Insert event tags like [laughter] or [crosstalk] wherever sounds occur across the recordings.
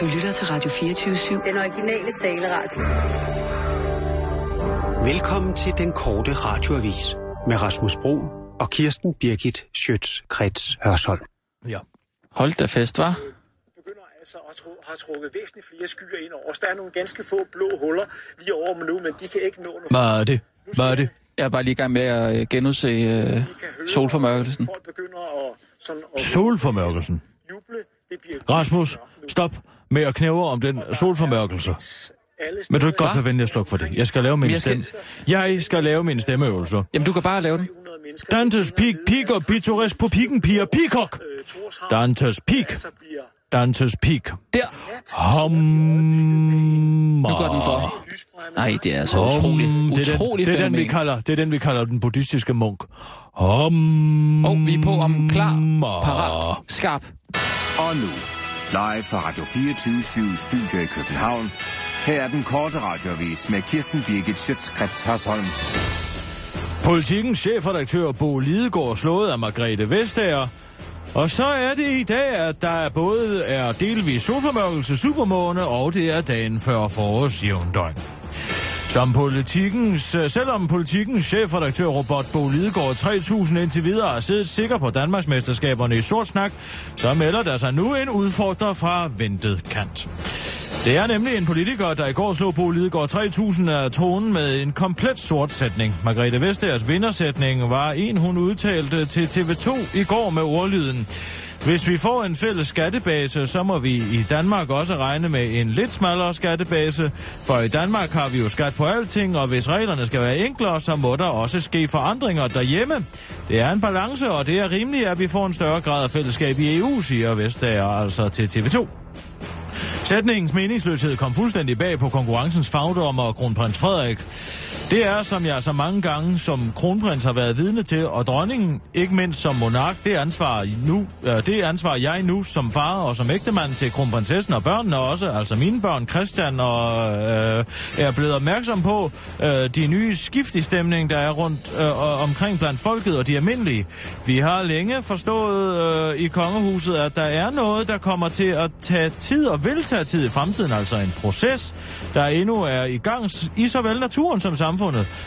Du lytter til Radio 24-7. Den originale taleradio. Velkommen til den korte radioavis med Rasmus Bro og Kirsten Birgit Schøtz-Krets Hørsholm. Ja. Hold da fest, var. begynder altså at tru, har trukket væsentligt flere skyer ind over os. Der er nogle ganske få blå huller lige over dem nu, men de kan ikke nå noget. Hvad er det? Hvad er det? Jeg er bare lige i gang med at øh, genudse øh, solformørkelsen. Folk begynder at, sådan, at Solformørkelsen. juble. Det bliver Rasmus, stop med at knæve om den solformørkelse. Vil du ikke godt være venlig at slukke for det? Jeg skal lave min Jeg skal- stemme. Jeg skal lave mine stemmeøvelser. Jamen, du kan bare lave den. 100 mennesker. Dantes pik, pik og pittoresk på pikken, piger, pikok. Torshavn, Dantes pik, Dantes pik. Der. Hom. Nu går den for. Nej, det er så utroligt. det, er den, det, er den, vi kalder, det er den, vi kalder den buddhistiske munk. Om. Og vi er på om klar, parat, skarp. Og nu, live fra Radio 24 Studio i København. Her er den korte radiovis med Kirsten Birgit Schøtzgrads Hasholm. Politikens chefredaktør Bo Lidegaard slået af Margrethe Vestager. Og så er det i dag, at der både er delvis solformørkelse, supermåne, og det er dagen før forårsjævndøgn. Som politikens, øh, selvom politikens chefredaktør Robert Bo Lidegaard 3000 indtil videre har siddet sikker på Danmarksmesterskaberne i sort snak, så melder der sig nu en udfordrer fra ventet kant. Det er nemlig en politiker, der i går slog Bo Lidegaard 3000 af tonen med en komplet sort sætning. Margrethe Vestagers vindersætning var en, hun udtalte til TV2 i går med ordlyden. Hvis vi får en fælles skattebase, så må vi i Danmark også regne med en lidt smallere skattebase, for i Danmark har vi jo skat på alting, og hvis reglerne skal være enklere, så må der også ske forandringer derhjemme. Det er en balance, og det er rimeligt, at vi får en større grad af fællesskab i EU, siger Vestager altså til TV2. Sætningens meningsløshed kom fuldstændig bag på konkurrencens fagdommer og kronprins Frederik. Det er, som jeg så mange gange som kronprins har været vidne til, og dronningen, ikke mindst som monark, det ansvar, nu, øh, det ansvar jeg nu som far og som ægtemand til kronprinsessen og børnene også, altså mine børn, Christian, og øh, er blevet opmærksom på øh, de nye skift i stemning, der er rundt øh, omkring blandt folket og de almindelige. Vi har længe forstået øh, i kongehuset, at der er noget, der kommer til at tage tid og vil tage tid i fremtiden, altså en proces, der endnu er i gang i såvel naturen som samfundet,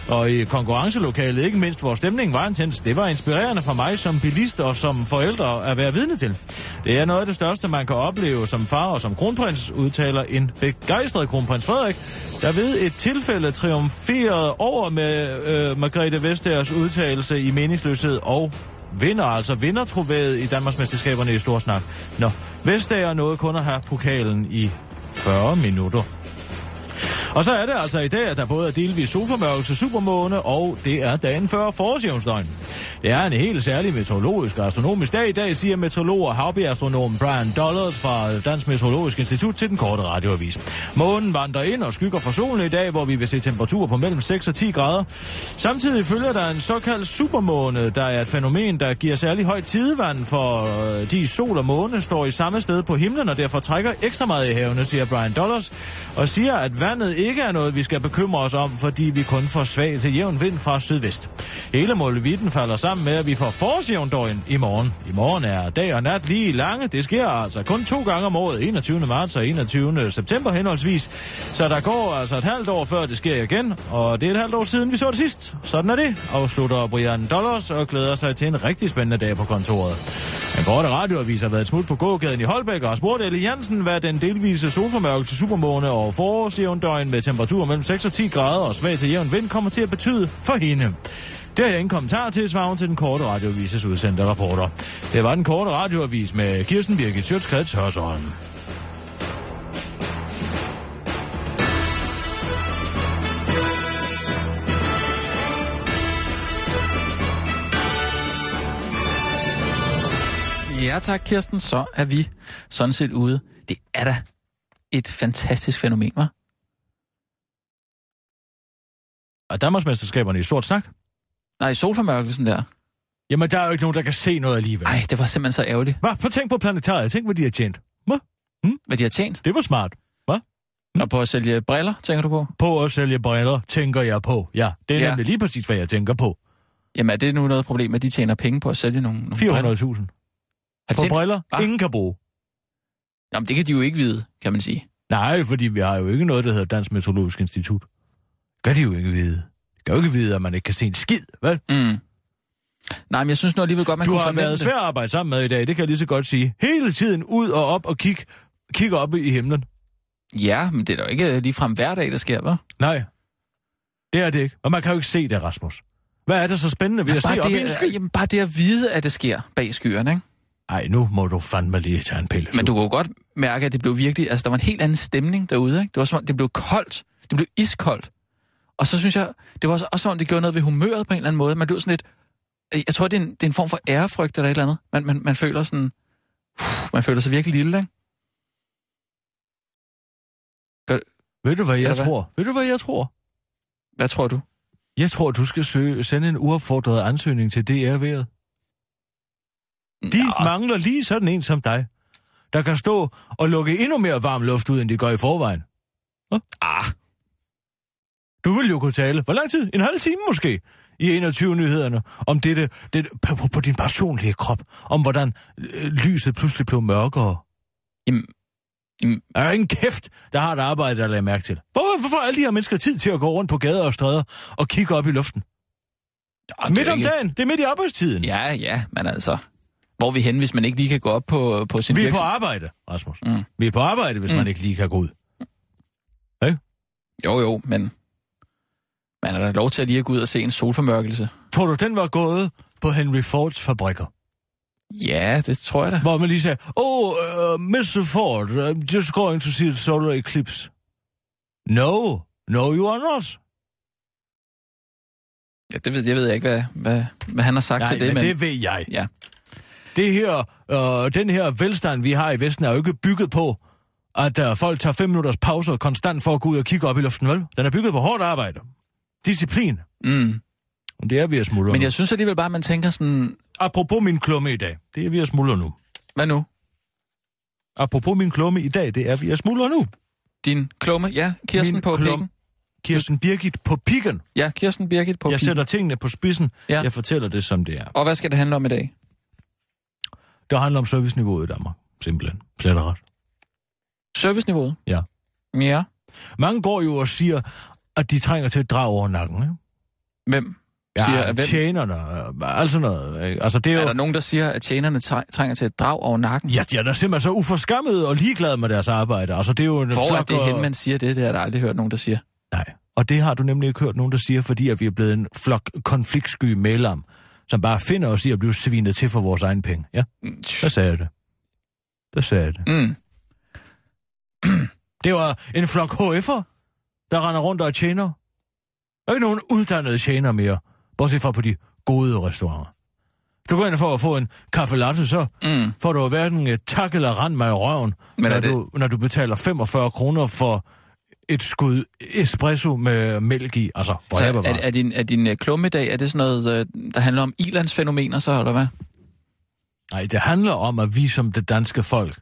og i konkurrencelokalet, ikke mindst hvor stemningen var intens. Det var inspirerende for mig som bilist og som forældre at være vidne til. Det er noget af det største, man kan opleve som far og som kronprins, udtaler en begejstret kronprins Frederik, der ved et tilfælde triumferede over med øh, Margrethe Vestagers udtalelse i meningsløshed og vinder, altså vinder troværet i Danmarksmesterskaberne i Storsnak. Nå, Vestager nåede kun at have pokalen i 40 minutter. Og så er det altså i dag, at der både er delvis solformørkelse, supermåne, og det er dagen før forårsjævnsdøgn. Det er en helt særlig meteorologisk og astronomisk dag i dag, siger meteorolog og havbjergastronom Brian Dollars fra Dansk Meteorologisk Institut til den korte radioavis. Månen vandrer ind og skygger for solen i dag, hvor vi vil se temperaturer på mellem 6 og 10 grader. Samtidig følger der en såkaldt supermåne, der er et fænomen, der giver særlig højt tidevand, for øh, de sol og måne står i samme sted på himlen, og derfor trækker ekstra meget i havene, siger Brian Dollars, og siger, at vandet ikke er noget, vi skal bekymre os om, fordi vi kun får svag til jævn vind fra sydvest. Hele målevitten falder sammen med, at vi får forårsjævndøgn i morgen. I morgen er dag og nat lige lange. Det sker altså kun to gange om året, 21. marts og 21. september henholdsvis. Så der går altså et halvt år, før det sker igen, og det er et halvt år siden, vi så det sidst. Sådan er det, afslutter Brian Dollars og glæder sig til en rigtig spændende dag på kontoret. Den korte radioavis har været et smut på gågaden i Holbæk og spurgte Ellie Jansen, hvad den delvise solformørkelse, supermåne og forårsjævndøgn med temperatur mellem 6 og 10 grader og svag til jævn vind kommer til at betyde for hende. Det har jeg ingen kommentar til, svarer til den korte radioavises udsendte rapporter. Det var den korte radioavis med Kirsten Birgit Sjøtskreds Hørsholm. Ja tak, Kirsten. Så er vi sådan set ude. Det er da et fantastisk fænomen, var? Og Danmarksmesterskaberne i sort snak? Nej, solformørkelsen der. Jamen, der er jo ikke nogen, der kan se noget alligevel. Ej, det var simpelthen så ærgerligt, Hvad? Prøv tænk på planetariet. Tænk, hvad de har tjent. Hvad? hvad de har tjent. Det var smart. Og på at sælge briller, tænker du på? På at sælge briller, tænker jeg på. Ja, det er ja. Nemlig lige præcis, hvad jeg tænker på. Jamen, er det nu noget problem, at de tjener penge på at sælge nogle, nogle briller? 400.000 Har de på tjent- briller, Ah, ingen kan bruge. Jamen, det kan de jo ikke vide, kan man sige. Nej, fordi vi har jo ikke noget, der hedder Dansk Meteorologisk Institut. Gør de jo ikke vide. De kan jo ikke vide, at man ikke kan se en skid, vel? Mm. Nej, men jeg synes nu alligevel godt, man Du kunne har forvente været det. svær at arbejde sammen med i dag, det kan jeg lige så godt sige. Hele tiden ud og op og kig, kig op i himlen. Ja, men det er da jo ikke ligefrem hver dag, der sker, hva'? Nej, det er det ikke. Og man kan jo ikke se det, Rasmus. Hvad er der så spændende ved at se bare, op i en det, sky? jamen, bare det at vide, at det sker bag skyerne, ikke? Ej, nu må du fandme lige tage en pille. Men du kunne godt mærke, at det blev virkelig... Altså, der var en helt anden stemning derude, ikke? Det var som om, det blev koldt. Det blev iskoldt. Og så synes jeg, det var også, også om, det gjorde noget ved humøret på en eller anden måde. Man blev sådan lidt... Jeg tror, det er en, det er en form for ærefrygt eller et eller andet. Man, man, man føler sådan... Man føler sig virkelig lille, ikke? Ved du, hvad jeg Eller hvad? tror? Ved du, hvad jeg tror? Hvad tror du? Jeg tror, du skal søge, sende en uopfordret ansøgning til DR-været. De Nå, mangler lige sådan en som dig, der kan stå og lukke endnu mere varm luft ud, end de gør i forvejen. Ah, Du vil jo kunne tale. Hvor lang tid? En halv time måske? I 21-nyhederne. Om dette, dette på, på, på din personlige krop. Om hvordan øh, lyset pludselig blev mørkere. jamen, jamen, Der er ingen kæft, der har et arbejde, der lader mærke til. Hvor, hvorfor har alle de her mennesker tid til at gå rundt på gader og stræder og kigge op i luften? det er Midt om ikke- dagen. Det er midt i arbejdstiden. Ja, ja, men altså... Hvor er vi hen, hvis man ikke lige kan gå op på, på sin Vi er på virksomhed? arbejde, Rasmus. Mm. Vi er på arbejde, hvis Mm. man ikke lige kan gå ud. Jo, jo, men... Man har da lov til at lige at gå ud og se en solformørkelse. Tror du, den var gået på Henry Fords fabrikker? Ja, det tror jeg da. Hvor man lige sagde, oh, uh, Mr. Ford, I'm just going to see the solar eclipse. No, no you are not. Ja, det ved, jeg ved ikke, hvad, hvad, hvad han har sagt Nej, til det, men det ved jeg. Ja. Det her, øh, den her velstand, vi har i Vesten, er jo ikke bygget på, at uh, folk tager fem minutters pauser konstant for at gå ud og kigge op i luften, vel? Den er bygget på hårdt arbejde. Disciplin. Mm. Og det er vi at smuldre Men nu. jeg synes alligevel bare, at man tænker sådan, Apropos min klumme i dag, det er vi at smuldre nu. hvad nu? Apropos min klumme i dag, det er vi at smuldre nu. Din klumme? Ja, Kirsten Min på klum- pikken. Kirsten Birgit på pikken. Ja, Kirsten Birgit på Jeg pikken. sætter tingene på spidsen. Ja. Jeg fortæller det, som det er. Og hvad skal det handle om i dag? Det handler om serviceniveauet i Danmark. Simpelthen. Slet og ret. Serviceniveauet? Ja. Ja. Mange går jo og siger, at de trænger til at drage over nakken. Ikke? Hvem? Ja, Siger, at hvem? tjenerne, altså noget. Ikke? Altså, det er Er jo... der nogen, der siger, at tjenerne træ- trænger til et drag over nakken? Ja, de er da simpelthen så uforskammede og ligeglade med deres arbejde. Altså, det er jo en For at det er hende, man siger det, det har jeg aldrig hørt nogen, der siger. Nej, og det har du nemlig ikke hørt nogen, der siger, fordi at vi er blevet en flok konfliktsky medlem, som bare finder os i at blive svinet til for vores egen penge. Ja, der sagde jeg det. Der sagde jeg det. Mm. Det var en flok HF'er, der render rundt og er tjener. Der er ikke nogen uddannede tjener mere, bortset fra på de gode restauranter. Du går ind for at få en kaffe latte, så Mm. får du hverken et tak eller rand mig i røven, Men er når, det- du, når du betaler 45 kroner for et skud espresso med mælk i. Altså, Så er, var er din, er din øh, klumme i dag, er det sådan noget, øh, der handler om ilandsfænomener så, eller hvad? Nej, det handler om, at vi som det danske folk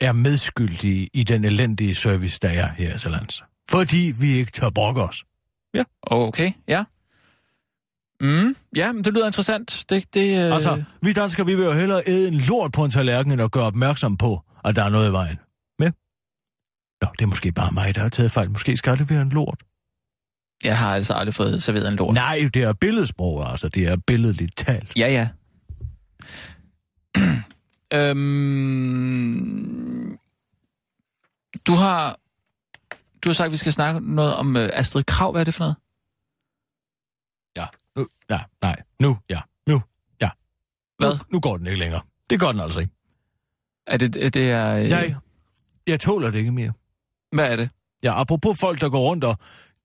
er medskyldige i den elendige service, der er her til lands. Fordi vi ikke tør brokke os. Okay, ja. Mm, ja, men det lyder interessant. Det, det, øh... Altså, vi danskere, vi vil jo hellere æde en lort på en tallerken, end at gøre opmærksom på, at der er noget i vejen. Med? Nå, det er måske bare mig, der har taget fejl. Måske skal det være en lort. Jeg har altså aldrig fået serveret en lort. Nej, det er billedsprog, altså. Det er billedligt talt. Ja, ja. [clears throat] øhm, du har du har sagt, at vi skal snakke noget om uh, Astrid Krav. Hvad er det for noget? Ja, nu, ja, nej, nu, ja, nu, ja. Hvad? Nu, nu går den ikke længere. Det gør den altså ikke. Er det, det er... Øh, Jeg, jeg tåler det ikke mere. Hvad er det? Ja, apropos folk, der går rundt og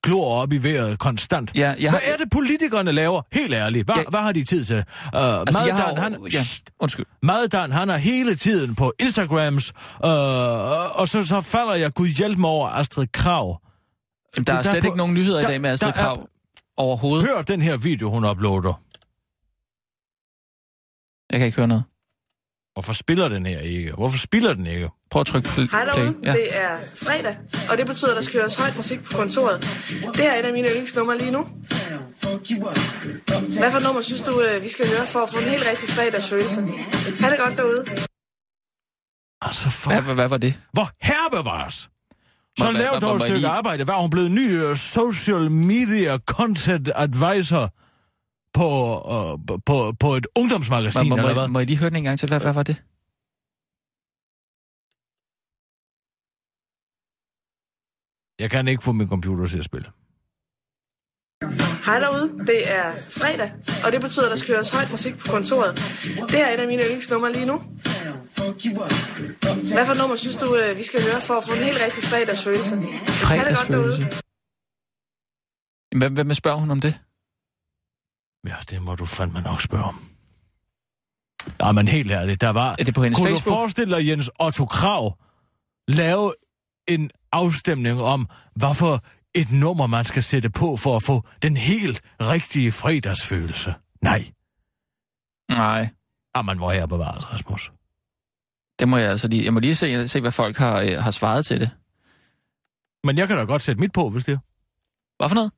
glor op i vejret konstant. Ja, jeg har, Hvad er det, politikerne laver? Helt ærligt. Hvad, Ja. hvad har de tid til? Uh, Altså, jeg har, Maddan, han, ja, undskyld. Maddan, han er hele tiden på Instagrams, uh, og så, så falder jeg gud hjælp mig over Astrid Krav. Der er der slet på- ikke nogen nyheder i der- dag med Astrid der er- Krav overhovedet. Hør den her video, hun uploader. Jeg kan ikke høre noget. Hvorfor spiller den her ikke? Hvorfor spiller den ikke? Prøv at trykke pl- Hej play. derude, Ja. det er fredag, og det betyder, at der skal høres højt musik på kontoret. Det er et af mine yndlingsnumre lige nu. Hvad for nummer synes du, øh, vi skal høre for at få en helt rigtig fredagsfølelse? Ha' det godt derude. Altså, for... Hvad, hvad, hvad var det? Hvor herbevares! Så lav dog et stykke arbejde. Hvad er hun blevet ny øh, social media content advisor på, uh, på, på et ungdomsmagasin, Må, må, eller hvad? må jeg lige høre den en gang til? Hvad, hvad var det? Jeg kan ikke få min computer til at spille. Hej derude, det er fredag, og det betyder, at der skal høres højt musik på kontoret. Det er et af mine yndlingsnumre lige nu. Hvad for nummer synes du, øh, vi skal høre for at få en helt rigtig fredagsfølelse? Fredagsfølelse. Hvem, hvem spørger hun om det? Ja, det må du fandme nok spørge om. Nej, men helt ærligt, der var... Er det på hendes Kunne Facebook? du forestille dig, Jens Otto Krav lave en afstemning om, hvorfor et nummer, man skal sætte på for at få den helt rigtige fredagsfølelse? Nej. Nej, Jamen, hvor her bevares, Rasmus. det må jeg altså lige... Jeg må lige se, se hvad folk har, øh, har svaret til det. Men jeg kan da godt sætte mit på, hvis det er. Hvad for noget?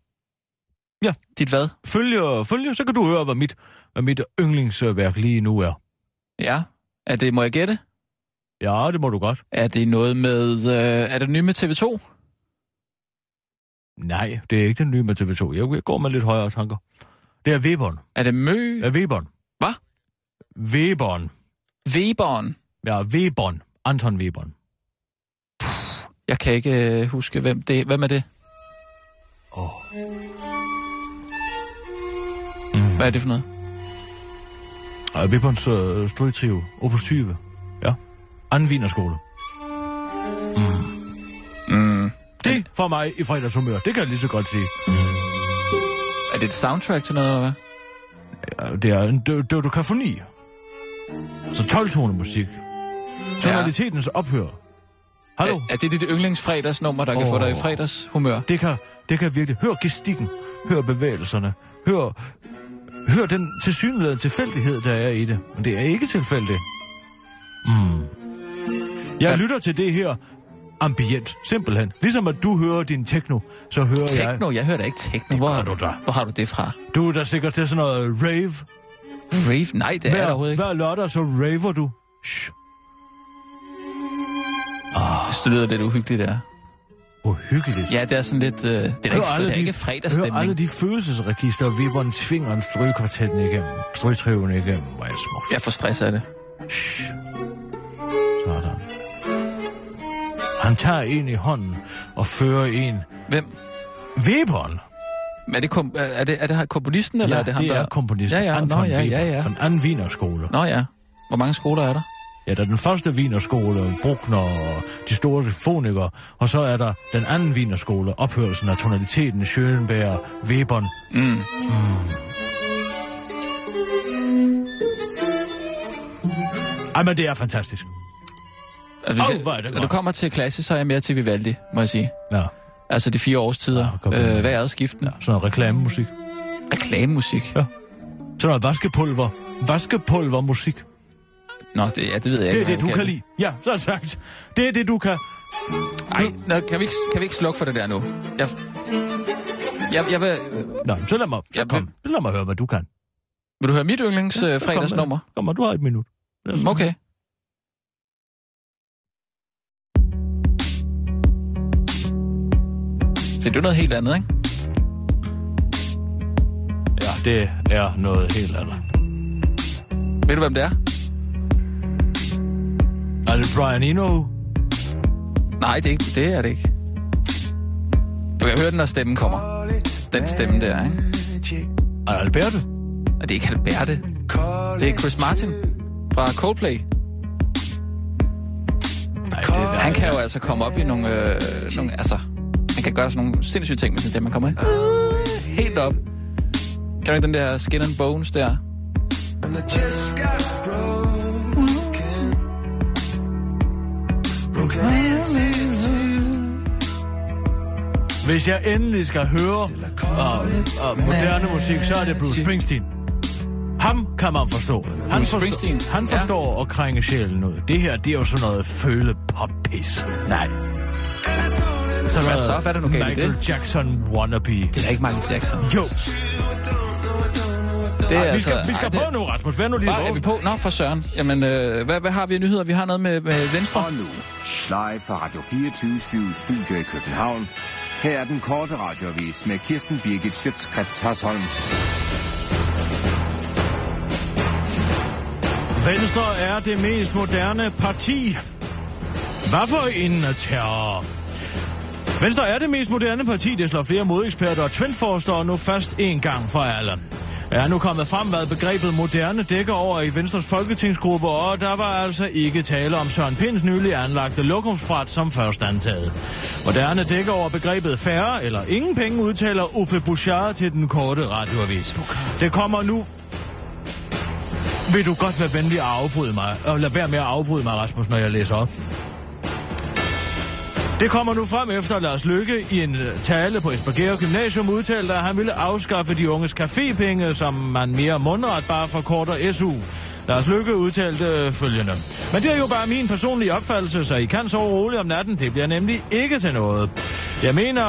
Ja. Dit hvad? Følge, følge, så kan du høre, hvad mit, hvad mit yndlingsværk lige nu er. Ja. Er det, må jeg gætte? Ja, det må du godt. Er det noget med... Øh, er det nye med TV2? Nej, det er ikke den nye med TV2. Jeg går med lidt højere tanker. Det er Weberen. Er det Mø? Ja, Weberen. Hvad? Weberen. Weberen? Ja, Weberen. Anton Weberen. Jeg kan ikke øh, huske, hvem det Hvem er det? Åh. Hvad er det for noget? Og Weberens øh, strygtrio. Opus 20. Ja. Anden Wienerskole. Mm. Det får mig i fredagshumør. Det kan jeg lige så godt sige. Er det et soundtrack til noget, eller hvad? Ja, Det er en dødokafoni. Så 12-tone musik. Tonalitetens ophør. Hallo? Er, er det dit yndlingsfredagsnummer, der kan Åh. få dig i fredagshumør? Det kan, det kan virkelig... Hør gestikken. Hør bevægelserne. Hør, hør den tilsyneladende tilfældighed, der er i det. Men det er ikke tilfældigt. Mm. Jeg Ja. lytter til det her ambient, simpelthen. Ligesom at du hører din techno, så hører jeg... Techno? Jeg hører da ikke techno. Hvor, har du da. hvor har du det fra? Du er da sikkert til sådan noget rave. Rave? Nej, det er jeg overhovedet ikke. hver lørdag, så raver du. Shh. Det lyder lidt uhyggeligt, der. Uhyggeligt. Ja, det er sådan lidt... Øh, det er da ikke, det er ikke fredagsstemning. Hør alle de følelsesregister, Viberen tvinger en strygkvartetten igennem. Strygtriven igennem. Hvor det smukt. Jeg får stress af det. Shh. Sådan. Han tager en i hånden og fører en. Hvem? Weberen? Er det, kom, er det, er det komponisten, eller ja, er det ham, det der... er komponisten Ja, ja, Anton nå, ja, Weber ja, ja. fra den anden Wienerskole. Nå ja. Hvor mange skoler er der? Ja, der er den første Wienerskole, Bruckner og de store symfonikere, og så er der den anden Wienerskole, ophørelsen af tonaliteten, Schönberg, Webern. Mm. Ej, men det er fantastisk. Altså, hvis Åh, jeg- hvor er det når du kommer til klasse, så er jeg mere til Vivaldi, må jeg sige. Ja, Altså de fire årstider. Ja, øh, hvad er skiften? ja sådan noget reklamemusik. Reklamemusik. Ja. Sådan noget vaskepulver. Vaskepulvermusik. Nå, det, ja, det ved jeg Det ikke. er det, du man kan lide. Ja, så det sagt. Det er det, du kan. Ej, nå, kan, vi ikke, kan vi ikke slukke for det der nu? Jeg, jeg, jeg vil, Nå, så lad mig, så Ja, kom. Så lad mig høre, hvad du kan. vil du høre mit yndlings øh, fredagsnummer? Kom, kom, du har et minut. Okay. Så det er noget helt andet, ikke? Ja, det er noget helt andet. Ved du, hvem det er? Er det Brian Eno? Nej, det er, ikke, det er det ikke. Du kan høre den, når stemmen kommer. Den stemme der, ikke? Er det Alberto? Og det er ikke Alberte. Det er Chris Martin fra Coldplay. Nej, det er Han kan jo altså komme op i nogle... Øh, nogle altså, han kan gøre sådan nogle sindssyge ting med sin stemme. Han kommer helt op. Kan du ikke den der Skin and Bones der? Hvis jeg endelig skal høre uh, uh, moderne musik, så er det Bruce Springsteen. Ham kan man forstå. Han, forstår, han forstår at krænge sjælen ud. Det her, det er jo sådan noget føle pis. Nej. Sådan Hvad så? Hvad er der nu galt i Michael det? Jackson wannabe. Det er da ikke Michael Jackson. Jo. Det er vi altså- skal, vi skal ej, det- på nu, Rasmus. Vær nu lige Bare, er vi på? Nå, for søren. Jamen, øh, hvad, hvad har vi af nyheder? Vi har noget med, med Venstre. Og nu, live fra Radio 24 Studio i København. Her er den korte radiovis med Kirsten Birgit Schøtzgrads Hasholm. Venstre er det mest moderne parti. Hvad for en terror? Venstre er det mest moderne parti, det slår flere modeksperter og trendforskere nu fast en gang for alle. Er nu kommet frem, hvad begrebet moderne dækker over i Venstres folketingsgruppe, og der var altså ikke tale om Søren Pinds nylig anlagte lokumsbræt som først antaget. Moderne dækker over begrebet færre eller ingen penge, udtaler Uffe Bouchard til den korte radioavis. Det kommer nu vil du godt være venlig at afbryde mig, og lad være med at afbryde mig, Rasmus, når jeg læser op. Det kommer nu frem efter Lars Lykke i en øh, tale på Esbjerg Gymnasium udtalte, at han ville afskaffe de unges cafépenge, som man mere mundret bare forkorter SU. Lars Lykke udtalte øh, følgende. Men det er jo bare min personlige opfattelse, så I kan sove roligt om natten. Det bliver nemlig ikke til noget. Jeg mener,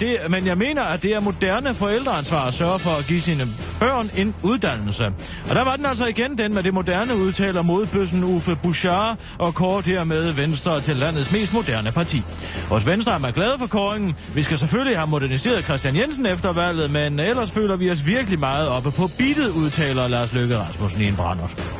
det, men jeg mener, at det er moderne forældreansvar at sørge for at give sine børn en uddannelse. Og der var den altså igen, den med det moderne udtaler modbøssen Uffe Bouchard og kort hermed Venstre til landets mest moderne parti. Hos Venstre er man glade for kåringen. Vi skal selvfølgelig have moderniseret Christian Jensen efter valget, men ellers føler vi os virkelig meget oppe på bittet, udtaler Lars Løkke Rasmussen i en brændert.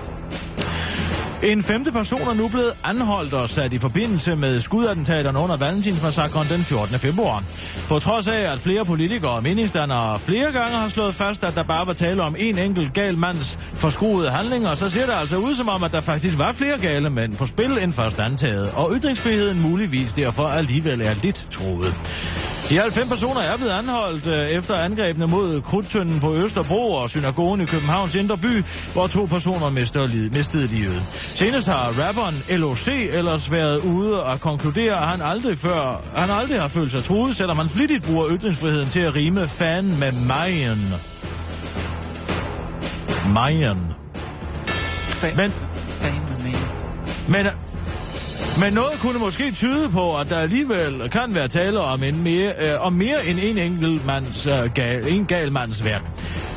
En femte person er nu blevet anholdt og sat i forbindelse med skudattentaterne under Valentinsmassakren den 14. februar. På trods af, at flere politikere og meningsdannere flere gange har slået fast, at der bare var tale om en enkelt gal mands forskruede handlinger, så ser det altså ud som om, at der faktisk var flere gale mænd på spil end først antaget, og ytringsfriheden muligvis derfor alligevel er lidt troet. De 90 personer er blevet anholdt øh, efter angrebene mod Krudtønden på Østerbro og synagogen i Københavns Indre By, hvor to personer mistede, li- mistede livet. Senest har rapperen LOC ellers været ude og konkludere, at han aldrig før han aldrig har følt sig truet, selvom han flittigt bruger ytringsfriheden til at rime fan med. Mayen. Fan, Men- fan med mig. Men, men noget kunne måske tyde på, at der alligevel kan være tale om, en mere, øh, om mere end en enkelt mands, øh, gal, en gal mands værk.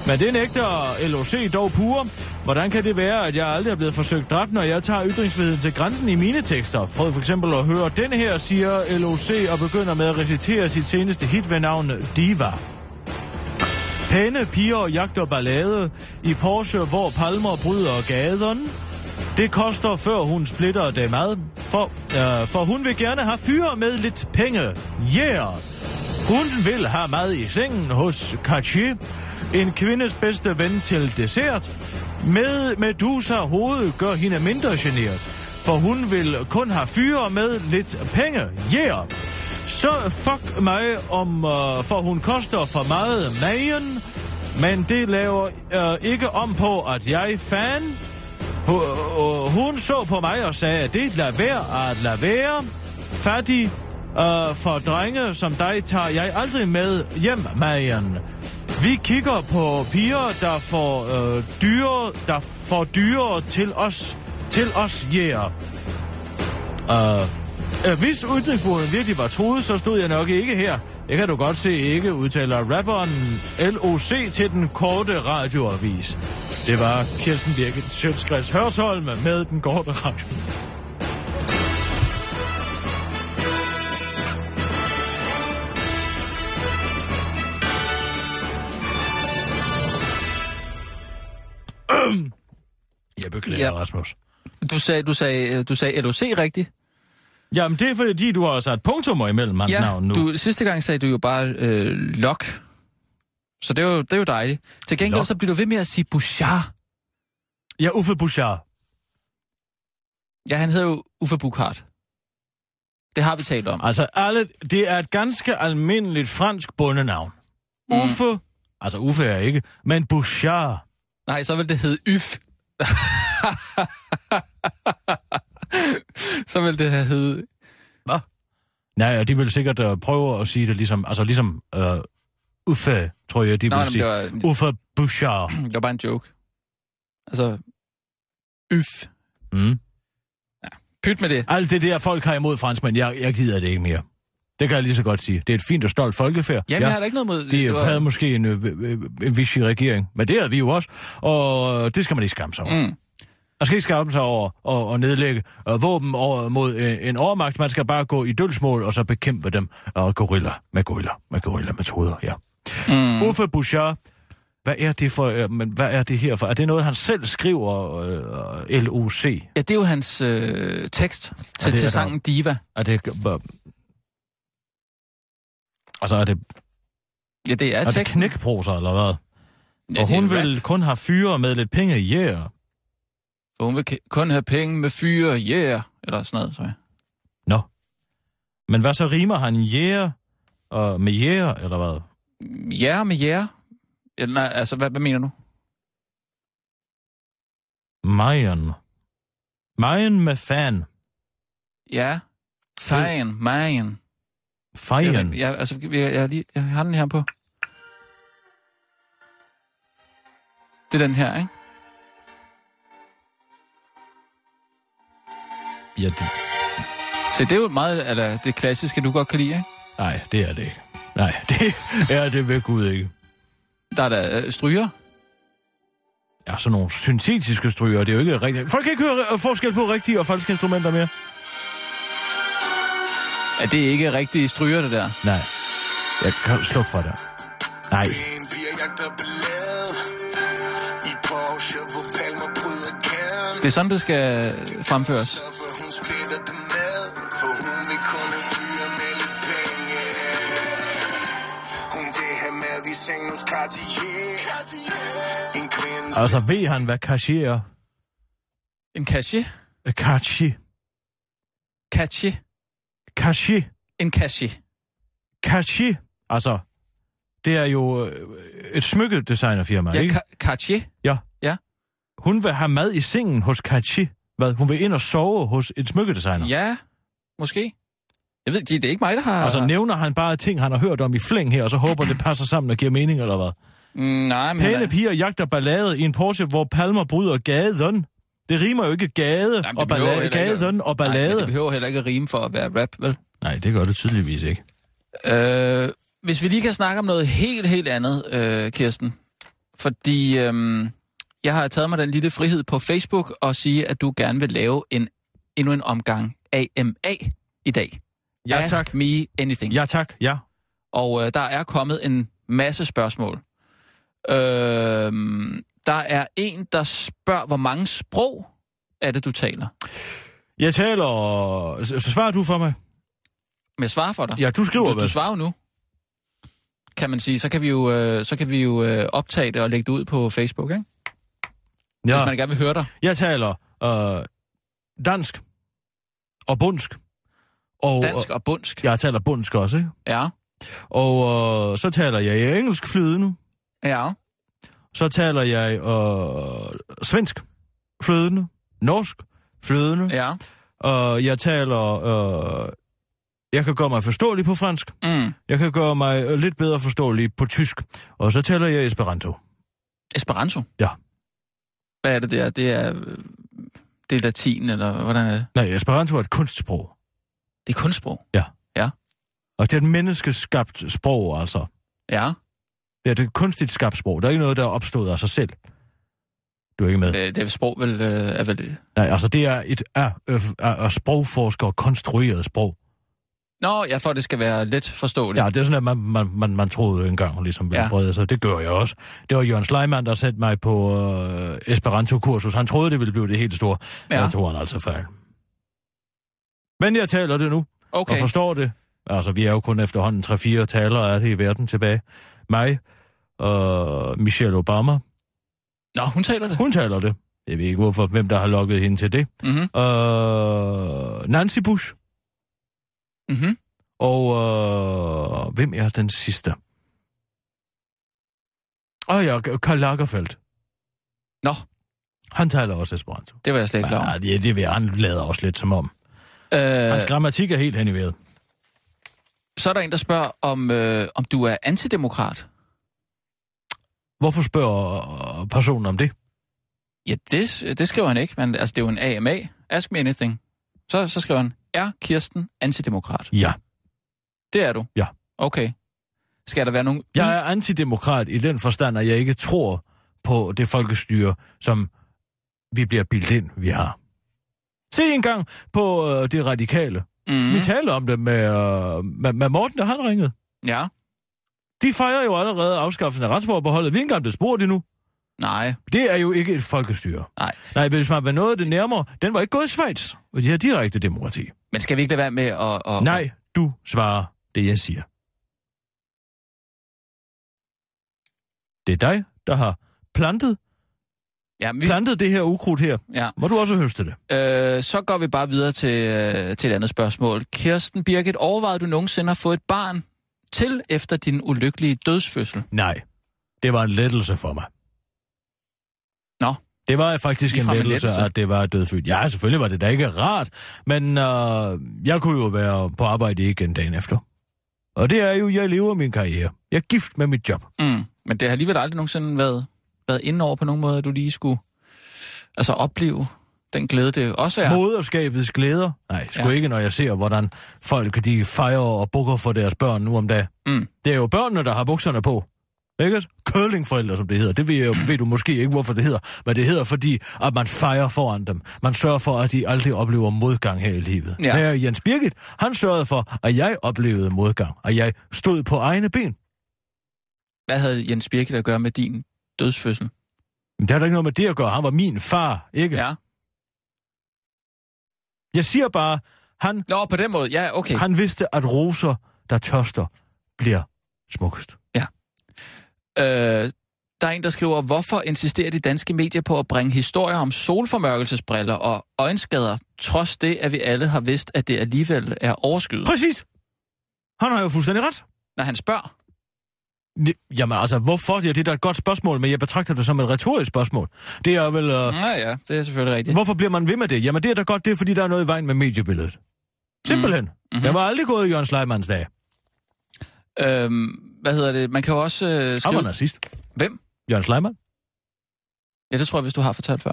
Men det nægter LOC dog pure. Hvordan kan det være, at jeg aldrig er blevet forsøgt dræbt, når jeg tager ytringsfriheden til grænsen i mine tekster? Prøv for eksempel at høre den her, siger LOC og begynder med at recitere sit seneste hit ved navn Diva. Pæne piger jagter ballade i Porsche, hvor palmer bryder gaden. Det koster, før hun splitter det mad, for, øh, for hun vil gerne have fyre med lidt penge. Yeah! Hun vil have mad i sengen hos Kachi, en kvindes bedste ven til dessert. Med Medusa hoved gør hende mindre generet, for hun vil kun have fyre med lidt penge. Yeah! Så fuck mig om, øh, for hun koster for meget magen, men det laver øh, ikke om på, at jeg fan. Hun, hun så på mig og sagde, at det lad være at lade være. Fattig uh, for drenge som dig tager jeg aldrig med hjem, Marian. Vi kigger på piger, der får øh, uh, dyre, der får dyre til os, til os yeah. Uh, hvis ytringsfriheden virkelig var truet, så stod jeg nok ikke her. Det kan du godt se ikke, udtaler rapperen LOC til den korte radioavis. Det var Kirsten Birgit Sjøtskreds Hørsholm med den korte radio. Jeg beklager, Ja. Rasmus. Du sagde, du sagde, du sagde LOC rigtigt. Jamen, det er fordi, du har sat punktummer imellem hans Ja, navn nu. du, sidste gang sagde du jo bare øh, Lok. Så det er, jo, det er jo dejligt. Til gengæld Lok. så bliver du ved med at sige Bouchard. Ja, Uffe Bouchard. Ja, han hedder jo Uffe Buchhardt. Det har vi talt om. Altså, alle, det er et ganske almindeligt fransk bundenavn. Mm. Uffe, altså Uffe er ikke, men Bouchard. Nej, så vil det hedde Yf. [laughs] [laughs] så vil det have hedde... Hvad? Nej, de vil sikkert uh, prøve at sige det ligesom, altså ligesom uh, Uffe, tror jeg, de Nå, vil sige. det var, Uffe Bouchard. [clears throat] det var bare en joke. Altså, Yf. Mm. Pyt med det. Alt det der, folk har imod franskmænd, jeg, jeg gider det ikke mere. Det kan jeg lige så godt sige. Det er et fint og stolt folkefærd. Jamen, ja. jeg har da ikke noget mod... De det var- havde måske en, øh, øh, en vichy regering, men det havde vi jo også, og det skal man ikke skamme sig over. Mm. Man skal ikke skamme sig over og, og nedlægge øh, våben over, mod en, en overmagt. Man skal bare gå i dølsmål og så bekæmpe dem og gorilla med gorilla med gorilla metoder. Ja. Mm. Uffe Bouchard, hvad er det for? Øh, men hvad er det her for? Er det noget han selv skriver? Øh, LOC? Ja, det er jo hans øh, tekst det til, er til der- sangen Diva. Er det? Øh, altså er det, Ja, det er, er det teksten. knækproser eller hvad? Ja, og det hun vil kun have fyre med lidt penge i yeah. For Hun vil kun have penge med fyre, yeah. Eller sådan noget, tror jeg. Nå. Men hvad så rimer han yeah og med yeah, eller hvad? Ja, med ja. Eller, nej, altså, hvad, hvad mener du? Mayan. Mayan med fan. Ja. Fejen, Majen. Fejen. Ja, altså, jeg, jeg, jeg, lige, jeg har den her på. Det er den her, ikke? Ja, det, Så det er jo meget eller, det klassiske, du godt kan lide, ikke? nej, det er det ikke. Nej, [laughs] det er det ved Gud ikke. Der er der øh, stryger. Ja, sådan nogle syntetiske stryger, det er jo ikke rigtigt. Folk kan ikke høre øh, forskel på rigtige og falske instrumenter mere. Ja, det er ikke rigtige stryger, det der. Nej. Jeg kan slukke for det. Nej. Det er sådan, det skal fremføres. Altså, ved han, hvad Cartier er? En cachet. Øh, Cartier. Cachet. Cartier. En cachet. Cartier. Altså, det er jo øh, et smykkedesignerfirma, Ja, ikke? ca- Cartier. Hun vil have mad i sengen hos Cartier. Hvad? Hun vil ind og sove hos et smykkedesigner. Ja, måske. Jeg ved, det, det er ikke mig, der har... Altså, nævner han bare ting, han har hørt om i flæng her, og så håber, [clears throat] det passer sammen og giver mening, eller hvad? Mm, nej, men... Pæne er- piger jagter ballade i en Porsche, hvor Palmer bryder gaden. Det rimer jo ikke gade Jamen, og ballade, gaden og Nej, ballade. men det behøver heller ikke at rime for at være rap, vel? Nej, det gør det tydeligvis ikke. Øh, hvis vi lige kan snakke om noget helt, helt andet, øh, Kirsten. Fordi øh, jeg har taget mig den lille frihed på Facebook og sige, at du gerne vil lave en endnu en omgang AMA i dag. Ja, Ask tak. me anything. Ja, tak. Ja. Og øh, der er kommet en masse spørgsmål. Øh, der er en, der spørger, hvor mange sprog er det, du taler? Jeg taler... Så svarer du for mig? Men jeg svarer for dig. Ja, du skriver du, du svarer jo nu. Kan man sige, så kan vi jo, øh, så kan vi jo øh, optage det og lægge det ud på Facebook, ikke? Hvis Ja, man gerne vil høre dig. jeg taler øh, dansk og bundsk. Og, Dansk og bundsk. Jeg taler bundsk også, ikke? Ja. Og øh, så taler jeg engelsk flydende. Ja. Så taler jeg øh, svensk flydende. Norsk flydende. Ja. Og jeg taler... Øh, jeg kan gøre mig forståelig på fransk. Mm. Jeg kan gøre mig øh, lidt bedre forståelig på tysk. Og så taler jeg esperanto. Esperanto. Ja. Hvad er det der? Det er, øh, det er latin, eller hvordan er det? Nej, esperanto er et kunstsprog. Det er kunstsprog. Og det er et menneskeskabt sprog, altså. Ja. Det er et kunstigt skabt sprog. Der er ikke noget, der er opstået af sig selv. Du er ikke med? Det, det er sprog vel, øh, er vel... Nej, altså det er et af, øh, af, af sprogforskere konstrueret sprog. Nå, ja, for at det skal være let forståeligt. Ja, det er sådan, at man, man, man, man troede engang ligesom Ja. brede sig. Det gør jeg også. Det var Jørgen Sleiman, der satte mig på øh, Esperanto-kursus. Han troede, det ville blive det helt store. Ja. Jeg tror han altså fejl. Men jeg taler det nu, Okay. og forstår det. Altså, vi er jo kun efterhånden 3-4 talere af det i verden tilbage. Mig og Michelle Obama. Nå, hun taler det. Hun taler det. Jeg ved ikke, hvorfor, hvem der har lukket hende til det. Mhm. Uh, Nancy Bush. Mhm. Og uh, hvem er den sidste? Åh oh, ja, Karl Lagerfeldt. Nå, Han taler også Esperanto. det var jeg slet ikke klar over. Ja, det, det vil han lader også lidt som om. Øh, Hans grammatik er helt hen i vejret. så er der en, der spørger, om, øh, om du er antidemokrat. Hvorfor spørger personen om det? Ja, det, det skriver han ikke, men altså, det er jo en AMA. Ask me anything. Så, så skriver han, er Kirsten antidemokrat? Ja. Det er du? Ja. Okay. Skal der være nogen... Jeg er antidemokrat i den forstand, at jeg ikke tror på det folkestyre, som vi bliver bildt ind, vi har. Se engang på øh, det radikale. Mm. Vi taler om det med, øh, med, med Morten, der han ringede. Ja. De fejrer jo allerede afskaffelsen af retsforbeholdet. Vi er ikke engang blevet spurgt endnu. Nej. Det er jo ikke et folkestyre. Nej. Nej, hvis man var noget det nærmere, den var ikke gået i Schweiz, og de har direkte demokrati. Men skal vi ikke lade være med at... at Nej, du svarer det, jeg siger. Det er dig, der har plantet, Ja, vi, plantet det her ukrudt her. ja. Må du også høste det? Øh, så går vi bare videre til, øh, til et andet spørgsmål. Kirsten Birgit, overvejede du nogensinde at få et barn til efter din ulykkelige dødsfødsel? Nej, det var en lettelse for mig. Nå. Det var faktisk en en lettelse, lettelse. at det var dødfødt. Ja, selvfølgelig var det da ikke rart, men øh, jeg kunne jo være på arbejde igen dagen efter. Og det er jo, jeg lever min karriere. Jeg er gift med mit job. Mm. Men det har alligevel aldrig nogensinde været, været inde over på nogen måde, at du lige skulle altså opleve den glæde, det også er. Moderskabets glæder? Nej, sgu Ja. ikke, når jeg ser, hvordan folk de fejrer og bukker for deres børn nu om dagen. Mm. Det er jo børnene, der har bukserne på. Ikke? Curlingforældre, som det hedder. Det ved, jeg, ved du måske ikke, hvorfor det hedder. Men det hedder, fordi at man fejrer foran dem. Man sørger for, at de aldrig oplever modgang her i livet. Ja. Her Jens Birgit, han sørgede for, at jeg oplevede modgang. Og jeg stod på egne ben. Hvad havde Jens Birgit at gøre med din dødsfødsel? Men det har da ikke noget med det at gøre. Han var min far, ikke? Ja. Jeg siger bare, han, Nå, på den måde. Ja, okay. han vidste, at roser, der tørster, bliver smukkest. Øh, der er en, der skriver, hvorfor insisterer de danske medier på at bringe historier om solformørkelsesbriller og øjenskader, trods det, at vi alle har vidst, at det alligevel er overskyet? Præcis. Han har jo fuldstændig ret. Når han spørger. Jamen altså, hvorfor? Ja, det er da et godt spørgsmål, men jeg betragter det som et retorisk spørgsmål. Det er vel... Uh... Ja, ja, det er selvfølgelig rigtigt. Hvorfor bliver man ved med det? Jamen, det er da godt, det er fordi, der er noget i vejen med mediebilledet. Simpelthen. Mm. Mhm. Jeg var aldrig gået i Jørgen Sleimanns dag. Øhm, hvad hedder det? Man kan jo også øh, Han var skrive... nazist. Hvem? Jørgen Sleiman? Ja, det tror jeg, hvis du har fortalt før.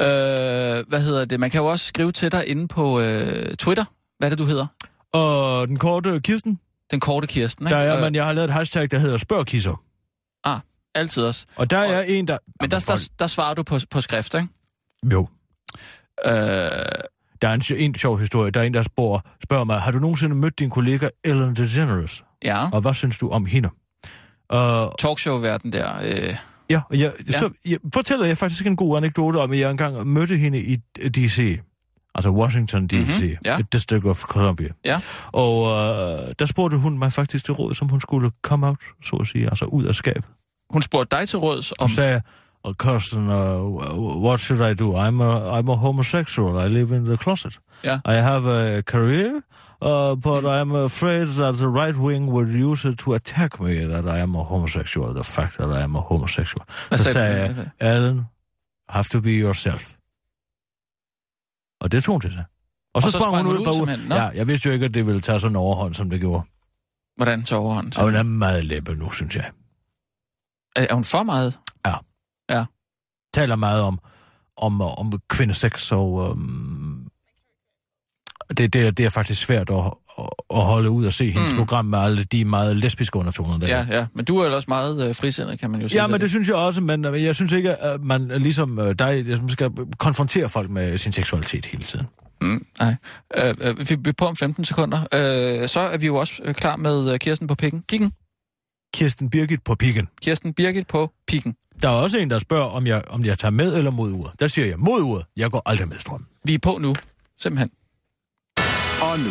Øh, hvad hedder det? Man kan jo også skrive til dig inde på øh, Twitter. Hvad er det, du hedder? Og den korte Kirsten, Den korte Kirsten, ikke? der er, Øh, man, jeg har lavet et hashtag, der hedder spørgkisser. Altid også. Og der Og- er en, der... Men der, der, der svarer du på, på skrift, ikke? Jo. Øh, Der er en, en sjov historie. Der er en, der spørger, spørger mig, har du nogensinde mødt din kollega Ellen DeGeneres? ja. Og hvad synes du om hende? Og Talkshow-verden der. Øh, Ja, og jeg, ja. så jeg, fortæller jeg faktisk en god anekdote om, at jeg engang mødte hende i D.C., altså Washington D.C., Mhm, mm-hmm, ja. District of Columbia. Ja. Og øh, der spurgte hun mig faktisk til råd, som hun skulle come out, så at sige, altså ud af skabet. hun spurgte dig til råds Hun om... sagde, oh, Kirsten, uh, what should I do? I'm a, I'm a homosexual. I live in the closet. Ja. I have a career, uh, but I'm afraid that the right wing would use it to attack me, that I am a homosexual, the fact that I am a homosexual. Sagde du? jeg, Allen, have to be yourself. Og det tog hun til sig. Og så, Og så sprang sprang hun ud. ud ud. Ja, jeg vidste jo ikke, at det ville tage sådan overhånd, som det gjorde. Hvordan tog overhånden? Og hun er meget læbe nu, synes jeg. Er, er hun for meget? Taler meget om, om, om kvindesex, og um, det, det, det er faktisk svært at, at, holde ud og se hendes Mm. program med alle de meget lesbiske undertoner der. Ja, ja. Men du er jo også meget øh, frisindet, kan man jo sige. Ja, men det synes jeg også, men øh, jeg synes ikke, at man ligesom øh, dig ligesom skal konfrontere folk med sin seksualitet hele tiden. Mm, nej. Øh, øh, vi vi er på om 15 sekunder. Øh, så er vi jo også øh, klar med øh, Kirsten på pikken. Kikken. Kirsten Birgit på pikken. Kirsten Birgit på pikken. Der er også en, der spørger, om jeg, om jeg tager med eller mod uret. Der siger jeg mod uret. Jeg går aldrig med strøm. Vi er på nu. Simpelthen. Og nu,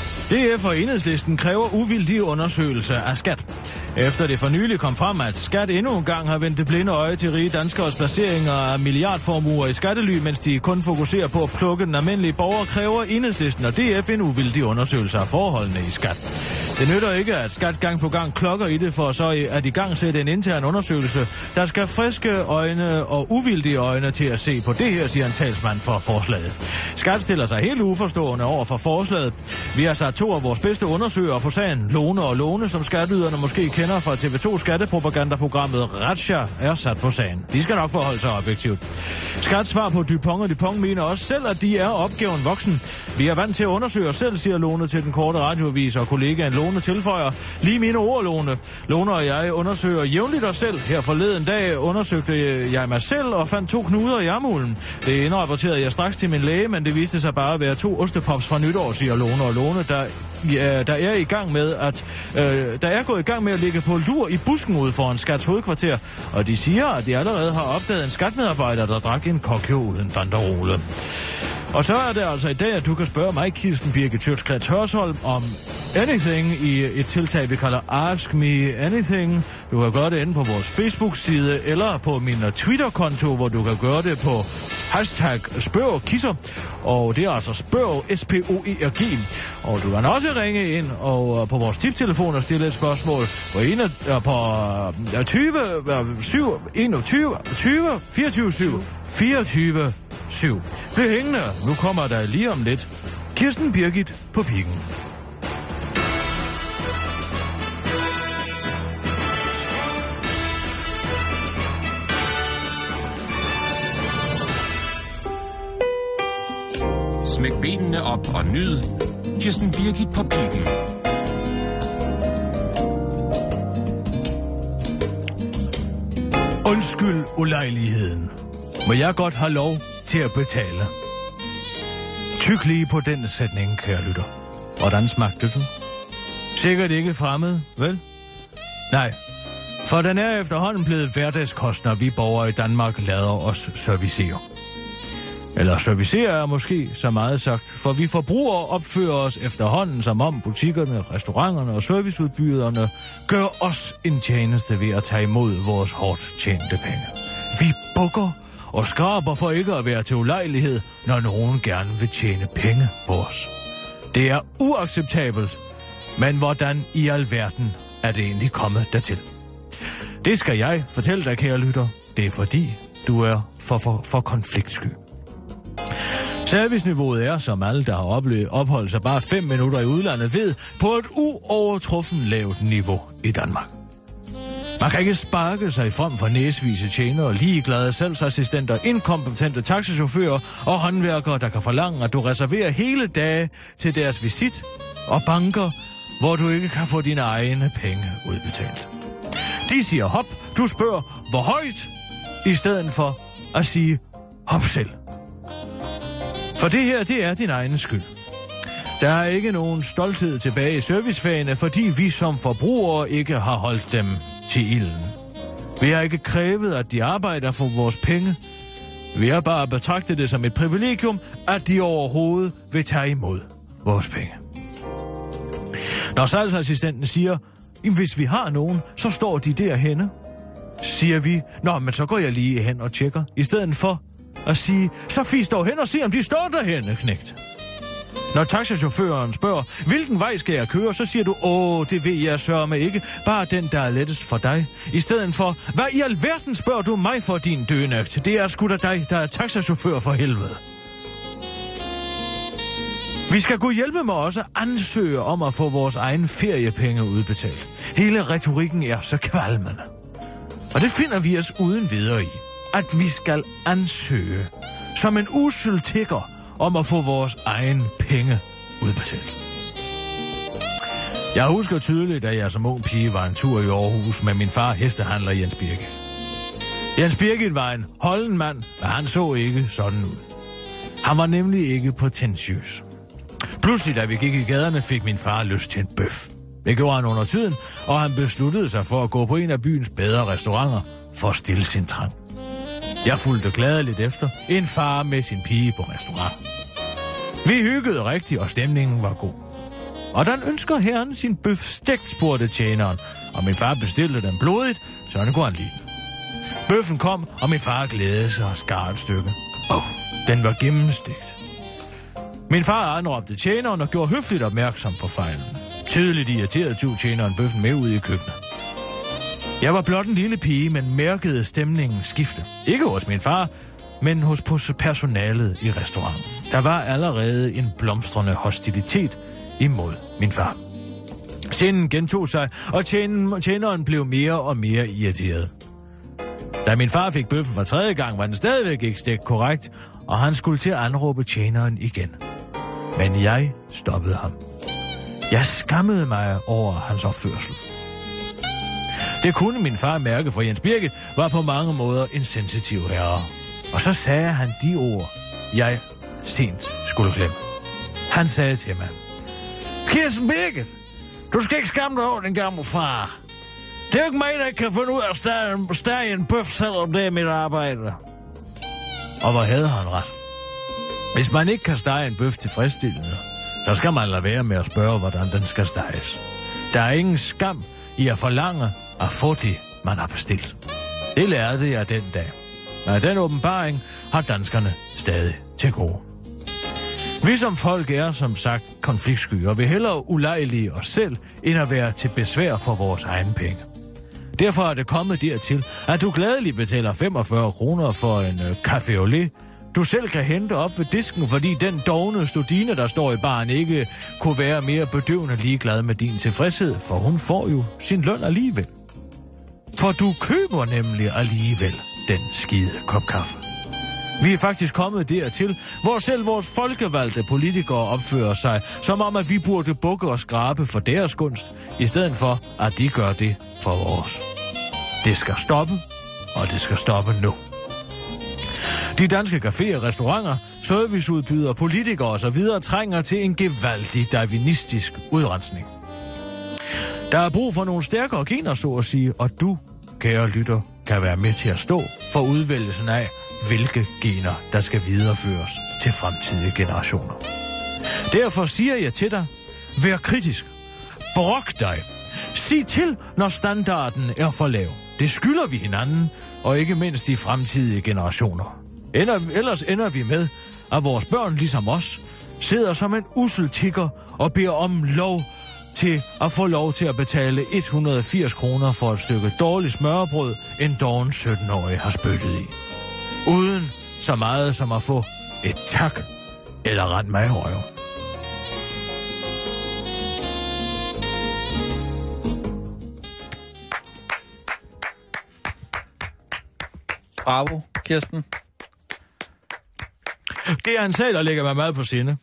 DF og enhedslisten kræver uvildige undersøgelser af skat. Efter det for nylig kom frem, at skat endnu en gang har vendt det blinde øje til rige danskers placeringer af milliardformuer i skattely, mens de kun fokuserer på at plukke den almindelige borger, kræver enhedslisten og DF en uvildig undersøgelse af forholdene i skat. Det nytter ikke, at skat gang på gang klokker i det for så at i gang sætte en intern undersøgelse, der skal friske øjne og uvildige øjne til at se på det her, siger en talsmand for forslaget. Skat stiller sig helt uforstående over for forslaget. Vi har sat to af vores bedste undersøgere på sagen, Lone og Lone, som skatteyderne måske kender fra TV2 skattepropagandaprogrammet Ratsja er sat på sagen. De skal nok forholde sig objektivt. Skats svar på Dupont og Dupont mener også selv, at de er opgaven voksen. Vi er vant til at undersøge os selv, siger Lone til den korte radioavis, og kollegaen Lone tilføjer. Lige mine ord, Lone. Lone og jeg undersøger jævnligt os selv. Her forleden dag undersøgte jeg mig selv og fandt to knuder i armhulen. Det indrapporterede jeg straks til min læge, men det viste sig bare at være to ostepops fra nytår, siger Lone og Lone, der Bye. Ja, der er i gang med at øh, der er gået i gang med at ligge på lur i busken ude foran Skats hovedkvarter, og de siger, at de allerede har opdaget en skatmedarbejder, der drak en kokjo uden banderole. Og så er det altså i dag, at du kan spørge mig, Kirsten Birke Tjøtskrets Hørsholm, om anything i et tiltag, vi kalder Ask Me Anything. Du kan gøre det inde på vores Facebook-side eller på min Twitter-konto, hvor du kan gøre det på hashtag spørgkisser. Og det er altså spørg, S-P-O-E-R-G. Og du kan også ringe ind og, uh, på vores tiptelefon og stille et spørgsmål på, en, uh, på uh, 20, uh, 7, 21, 20, 24, 7, 24, 7. Bliv hængende. Nu kommer der lige om lidt Kirsten Birgit på pikken. Smæk benene op og nyd Kirsten Birgit på pikken. Undskyld ulejligheden. Må jeg godt have lov til at betale? Tyk lige på den sætning, kære lytter. Hvordan smagte den? Sikkert ikke fremmed, vel? Nej, for den er efterhånden blevet hverdagskost, når vi borgere i Danmark lader os servicere. Eller servicerer er måske så meget sagt, for vi forbrugere opfører os efterhånden, som om butikkerne, restauranterne og serviceudbyderne gør os en tjeneste ved at tage imod vores hårdt tjente penge. Vi bukker og skraber for ikke at være til ulejlighed, når nogen gerne vil tjene penge på os. Det er uacceptabelt, men hvordan i alverden er det egentlig kommet dertil? Det skal jeg fortælle dig, kære lytter. Det er fordi, du er for, for, for konfliktsky. Serviceniveauet er, som alle, der har oplevet, opholdt sig bare 5 minutter i udlandet, ved på et uovertruffen lavt niveau i Danmark. Man kan ikke sparke sig frem for næsvise tjenere, ligeglade salgsassistenter, inkompetente taxichauffører og håndværkere, der kan forlange, at du reserverer hele dage til deres visit og banker, hvor du ikke kan få dine egne penge udbetalt. De siger hop, du spørger, hvor højt, i stedet for at sige hop selv. For det her, det er din egen skyld. Der er ikke nogen stolthed tilbage i servicefagene, fordi vi som forbrugere ikke har holdt dem til ilden. Vi har ikke krævet, at de arbejder for vores penge. Vi har bare betragtet det som et privilegium, at de overhovedet vil tage imod vores penge. Når salgsassistenten siger, hvis vi har nogen, så står de derhenne, siger vi, nå, men så går jeg lige hen og tjekker, i stedet for og sige, så fis dog hen og se, om de står derhenne, knægt. Når taxachaufføren spørger, hvilken vej skal jeg køre, så siger du, åh, det ved jeg sørge ikke, bare den, der er lettest for dig. I stedet for, hvad i alverden spørger du mig for din dønøgt? Det er sgu da dig, der er taxachauffør for helvede. Vi skal kunne hjælpe med også ansøge om at få vores egen feriepenge udbetalt. Hele retorikken er så kvalmende. Og det finder vi os uden videre i. At vi skal ansøge som en usel tigger om at få vores egen penge udbetalt. Jeg husker tydeligt, at jeg som ung pige var en tur i Aarhus med min far, hestehandler Jens Birke. Jens Birgit var en holden mand, men han så ikke sådan ud. Han var nemlig ikke potentiøs. Pludselig, da vi gik i gaderne, fik min far lyst til en bøf. Det gjorde han under tiden, og han besluttede sig for at gå på en af byens bedre restauranter for at stille sin trang. Jeg fulgte gladeligt efter en far med sin pige på restaurant. Vi hyggede rigtigt, og stemningen var god. Og den ønsker herren sin bøf stegt, spurgte tjeneren, og min far bestilte den blodigt, så han kunne han lide. Bøffen kom, og min far glædede sig og skar et stykke. Åh, oh, den var gennemstegt. Min far anråbte tjeneren og gjorde høfligt opmærksom på fejlen. Tydeligt irriteret tog tjeneren bøffen med ud i køkkenet. Jeg var blot en lille pige, men mærkede stemningen skifte. Ikke hos min far, men hos personalet i restauranten. Der var allerede en blomstrende hostilitet imod min far. Scenen gentog sig, og tjeneren, blev mere og mere irriteret. Da min far fik bøffen for tredje gang, var den stadigvæk ikke stegt korrekt, og han skulle til at anråbe tjeneren igen. Men jeg stoppede ham. Jeg skammede mig over hans opførsel. Det kunne min far mærke, for Jens Birgit var på mange måder en sensitiv herre. Og så sagde han de ord, jeg sent skulle glemme. Han sagde til mig, Kirsten Birgit, du skal ikke skamme dig over din gamle far. Det er jo ikke mig, der kan finde ud af at stege en, stege en bøf, selvom det er mit arbejde. Og hvor havde han ret? Hvis man ikke kan stege en bøf tilfredsstillende, så skal man lade være med at spørge, hvordan den skal steges. Der er ingen skam i at forlange at få det, man har bestilt. Det lærte jeg den dag. Og den åbenbaring har danskerne stadig til gode. Vi som folk er som sagt konfliktsky, og vi hellere ulejlige os selv, end at være til besvær for vores egen penge. Derfor er det kommet dertil, at du gladeligt betaler 45 kroner for en øh, café au lait, du selv kan hente op ved disken, fordi den dogne studine, der står i baren, ikke kunne være mere bedøvende ligeglad med din tilfredshed, for hun får jo sin løn alligevel. For du køber nemlig alligevel den skide kop kaffe. Vi er faktisk kommet dertil, hvor selv vores folkevalgte politikere opfører sig, som om at vi burde bukke og skrabe for deres gunst, i stedet for at de gør det for vores. Det skal stoppe, og det skal stoppe nu. De danske caféer, restauranter, serviceudbydere, politikere osv. trænger til en gevaldig darwinistisk udrensning. Der er brug for nogle stærkere gener, så at sige, og du, kære lytter, kan være med til at stå for udvælgelsen af, hvilke gener, der skal videreføres til fremtidige generationer. Derfor siger jeg til dig, vær kritisk. Brok dig. Sig til, når standarden er for lav. Det skylder vi hinanden, og ikke mindst de fremtidige generationer. Ender, ellers ender vi med, at vores børn, ligesom os, sidder som en usel tigger og beder om lov til at få lov til at betale 180 kroner for et stykke dårligt smørbrød, en doven 17-årig har spyttet i. Uden så meget som at få et tak eller rent mig i røven. Bravo, Kirsten. Det er en sag, der ligger mig meget på sinde.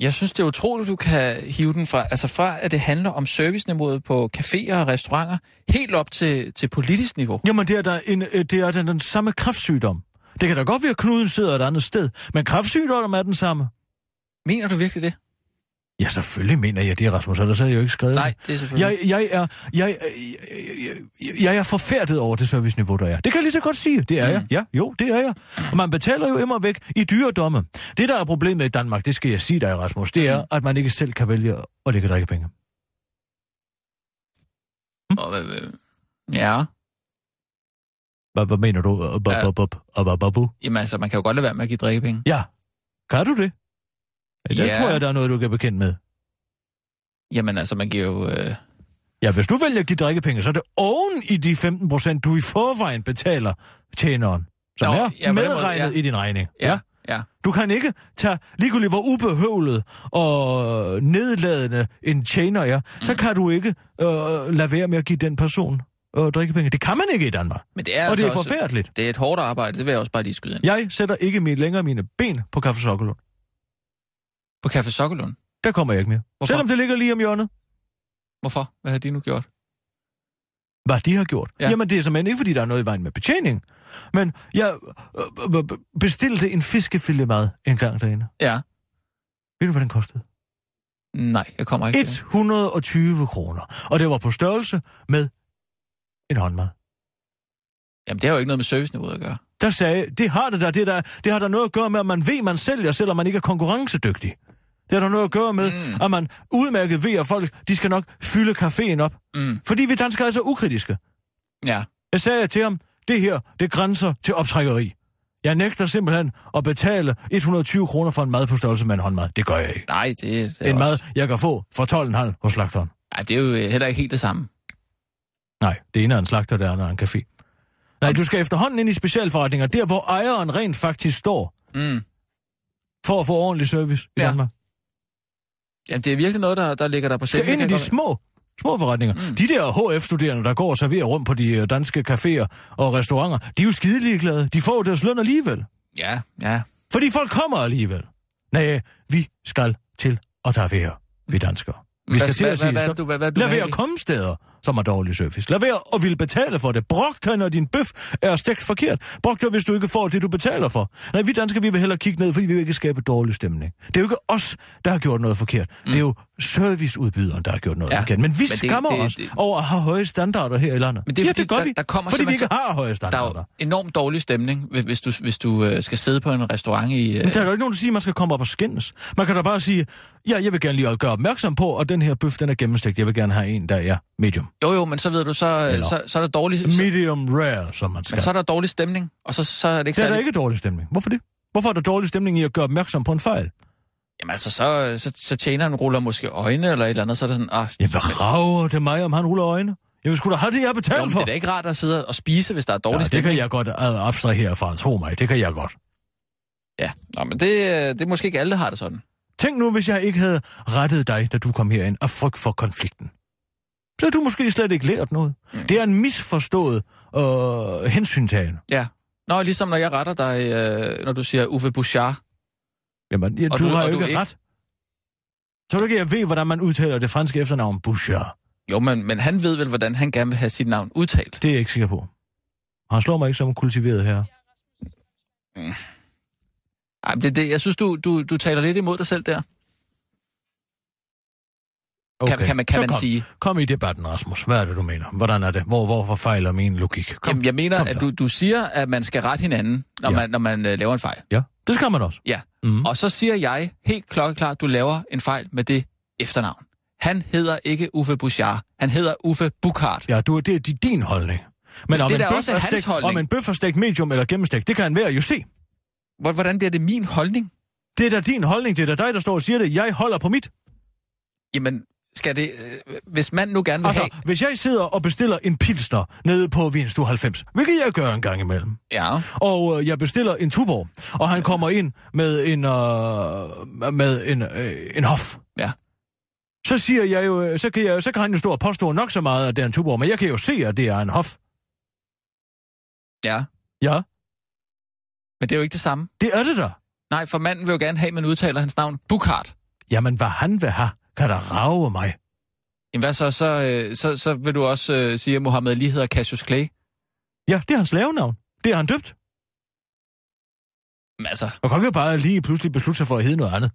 Jeg synes, det er utroligt, du kan hive den fra, altså fra at det handler om serviceniveauet på caféer og restauranter, helt op til, til politisk niveau. Jamen, det er da en, øh, det er da den samme kræftsygdom. Det kan da godt være, at knuden sidder et andet sted, men kræftsygdommen er den samme. Mener du virkelig det? Ja, selvfølgelig mener jeg det, Rasmus, ellers havde jeg jo ikke skrevet Nej, det er selvfølgelig. Jeg, jeg, er, jeg, jeg, jeg, jeg er forfærdet over det serviceniveau, der er. Det kan jeg lige så godt sige. Det er mm. jeg. Ja, jo, det er jeg. Og man betaler jo immer væk i dyredomme. Det, der er problemet i Danmark, det skal jeg sige dig, Rasmus, det er, at man ikke selv kan vælge at lægge drikkepenge. Hm? Og, øh, ja. Hvad, hvad mener du? Jamen altså, man kan jo godt lade være med at give drikkepenge. Ja. Kan du det? Ja, det Ja. tror jeg, der er noget, du kan bekendt med. Jamen altså, man giver jo... Øh, Ja, hvis du vælger at give drikkepenge, så er det oven i de 15 procent, du i forvejen betaler tjeneren, som Nå, er ja, den måde, medregnet ja. i din regning. ja, ja. Du kan ikke tage, ligegyldigt hvor ubehøvlet og nedladende en tjener er, mm. så kan du ikke øh, lade være med at give den person øh, drikkepenge. Det kan man ikke i Danmark. Men det er og det er altså også, forfærdeligt. Det er et hårdt arbejde, det vil jeg også bare lige skyde ind. Jeg sætter ikke mit, længere mine ben på Kaffe Sokkelund. På Café Sokkelund. Der kommer jeg ikke mere. Hvorfor? Selvom det ligger lige om hjørnet. Hvorfor? Hvad har de nu gjort? Hvad de har gjort? Ja. Ja. Jamen, det er simpelthen ikke, fordi der er noget i vejen med betjening. Men jeg øh, øh, bestilte en fiskefilet mad en gang derinde. Ja. Ved du, hvad den kostede? Nej, jeg kommer ikke. 120 kroner. Og det var på størrelse med en håndmad. Jamen, det har jo ikke noget med serviceniveauet at gøre. Der sagde, det har det der, det, der, det har der noget at gøre med, at man ved, man sælger, selvom man ikke er konkurrencedygtig. Det har der noget at gøre med, Mm. at man udmærket ved, at folk, de skal nok fylde caféen op. Mm. Fordi vi danskere er så ukritiske. Ja. Jeg sagde til ham, det her, det grænser til optrækkeri. Jeg nægter simpelthen at betale 120 kroner for en mad på størrelse med en håndmad. Det gør jeg ikke. Nej, det, det er En også... mad, jeg kan få for 12,5 hos slagteren. Nej, det er jo heller ikke helt det samme. Nej, det ene er en slagter, det andet er en café. Nej, du skal efterhånden ind i specialforretninger, der hvor ejeren rent faktisk står, Mm. for at få ordentlig service i Ja. Danmark. Jamen, det er virkelig noget, der, der ligger der på scenen. ind i de små Små forretninger. Mm. De der HF-studerende, der går og serverer rundt på de øh, danske caféer og restauranter, de er jo skide glade. De får deres løn alligevel. Ja, ja. Fordi folk kommer alligevel. Nej, vi skal til at tage være, vi danskere. Vi Hvad- skal til hvad- at sige, hvad- hvad hvad- hvad du lad være komme steder, som er dårlig service. Lad være at ville betale for det. Brok dig, når din bøf er stegt forkert. Brok dig, hvis du ikke får det, du betaler for. Nej, vi danskere, vi vil hellere kigge ned, fordi vi vil ikke skabe dårlig stemning. Det er jo ikke os, der har gjort noget forkert. Mm. Det er jo serviceudbyderen, der har gjort noget Ja, forkert. Men vi men det- skammer det- os det- over at have høje standarder her i landet. Men det er ja, fordi, det gør der- vi, der kommer fordi vi ikke har høje Der er standarder. jo enormt dårlig stemning, hvis- du, hvis du øh, skal sidde på en restaurant i... Øh, Men der er jo ikke nogen, der siger, at man skal komme op og skændes. Man kan da bare sige, ja, jeg vil gerne lige gøre opmærksom på, at den her bøf, den er gennemstegt. Jeg vil gerne have en, der er medium. Jo, jo, men så ved du, så, Eller- så, så er der dårlig... Så, Medium rare, som man skal. men så er der dårlig stemning, og så, så er det ikke det er der særlig... ikke dårlig stemning. Hvorfor det? Hvorfor er der dårlig stemning i at gøre opmærksom på en fejl? Jamen altså, så, så, så tjeneren ruller måske øjne eller et eller andet, så er det sådan... Ah, Ja, hvad rager det mig, om han ruller øjne? Jeg vil sgu da have det, jeg men for. det er da ikke rart at sidde og spise, hvis der er dårlig ja, det stemning. kan jeg godt abstrahere fra, tro mig. Det kan jeg godt. Ja, Nå, men det, det er måske ikke alle, der har det sådan. Tænk nu, hvis jeg ikke havde rettet dig, da du kom herind, af frygt for konflikten. Så havde du måske slet ikke lært noget. Mm. Det er en misforstået øh, hensyntagen. Ja. Nå, ligesom når jeg retter dig, øh, når du siger Uffe Bouchard. Jamen, ja, du, du- har jo du ikke ikke- ret. Så det ikke, jeg ved, hvordan man udtaler det franske efternavn Bouchard. Jo, men, men han ved vel, hvordan han gerne vil have sit navn udtalt. Det er jeg ikke sikker på. Han slår mig ikke som kultiveret her. Ej, men det, det, jeg synes, du, du, du taler lidt imod dig selv der. Okay. Kan, kan man, kan Så man kom, sige. Kom i debatten, Rasmus. Hvad er det, du mener? Hvordan er det? Hvor, hvorfor fejler min logik? Kom. Jamen, jeg mener, kom at du, du siger, at man skal rette hinanden, når Ja. man, når man øh, laver en fejl. Ja, det skal man også. Ja. Mm. Og så siger jeg helt klokkeklart, du laver en fejl med det efternavn. Han hedder ikke Uffe Bouchard. Han hedder Uffe Bukart. Ja, du, det er di- din holdning. Men, Men om, det en er også er hans holdning. om en bøf er stegt medium eller gennemstegt, det kan enhver jo se. Hvor- Hvordan bliver det min holdning? Det er da din holdning, det er da dig, der står og siger det. Jeg holder på mit. Jamen, skal det... Øh, hvis man nu gerne vil Altså, have... hvis jeg sidder og bestiller en pilsner nede på Vinstue 90, hvilket jeg gør en gang imellem, Ja, og øh, jeg bestiller en Tuborg, og han kommer ind med en, øh, med en, øh, en hof. Ja. Så siger jeg jo, øh, så kan, jeg, så kan han jo stå og påstå nok så meget, at det er en Tuborg, men jeg kan jo se, at det er en hof. ja. Ja, Men det er jo ikke det samme. det er det da. Nej, for manden vil jo gerne have, at man udtaler hans navn Bukart. Jamen, hvad han vil have, kan der rave mig. Jamen hvad så? Så, øh, så, så vil du også øh, sige, at Mohammed Ali hedder Cassius Clay? Ja, det er hans lavenavn. Det er han døbt. Men altså, Og kan ikke bare lige pludselig beslutte sig for at hedde noget andet.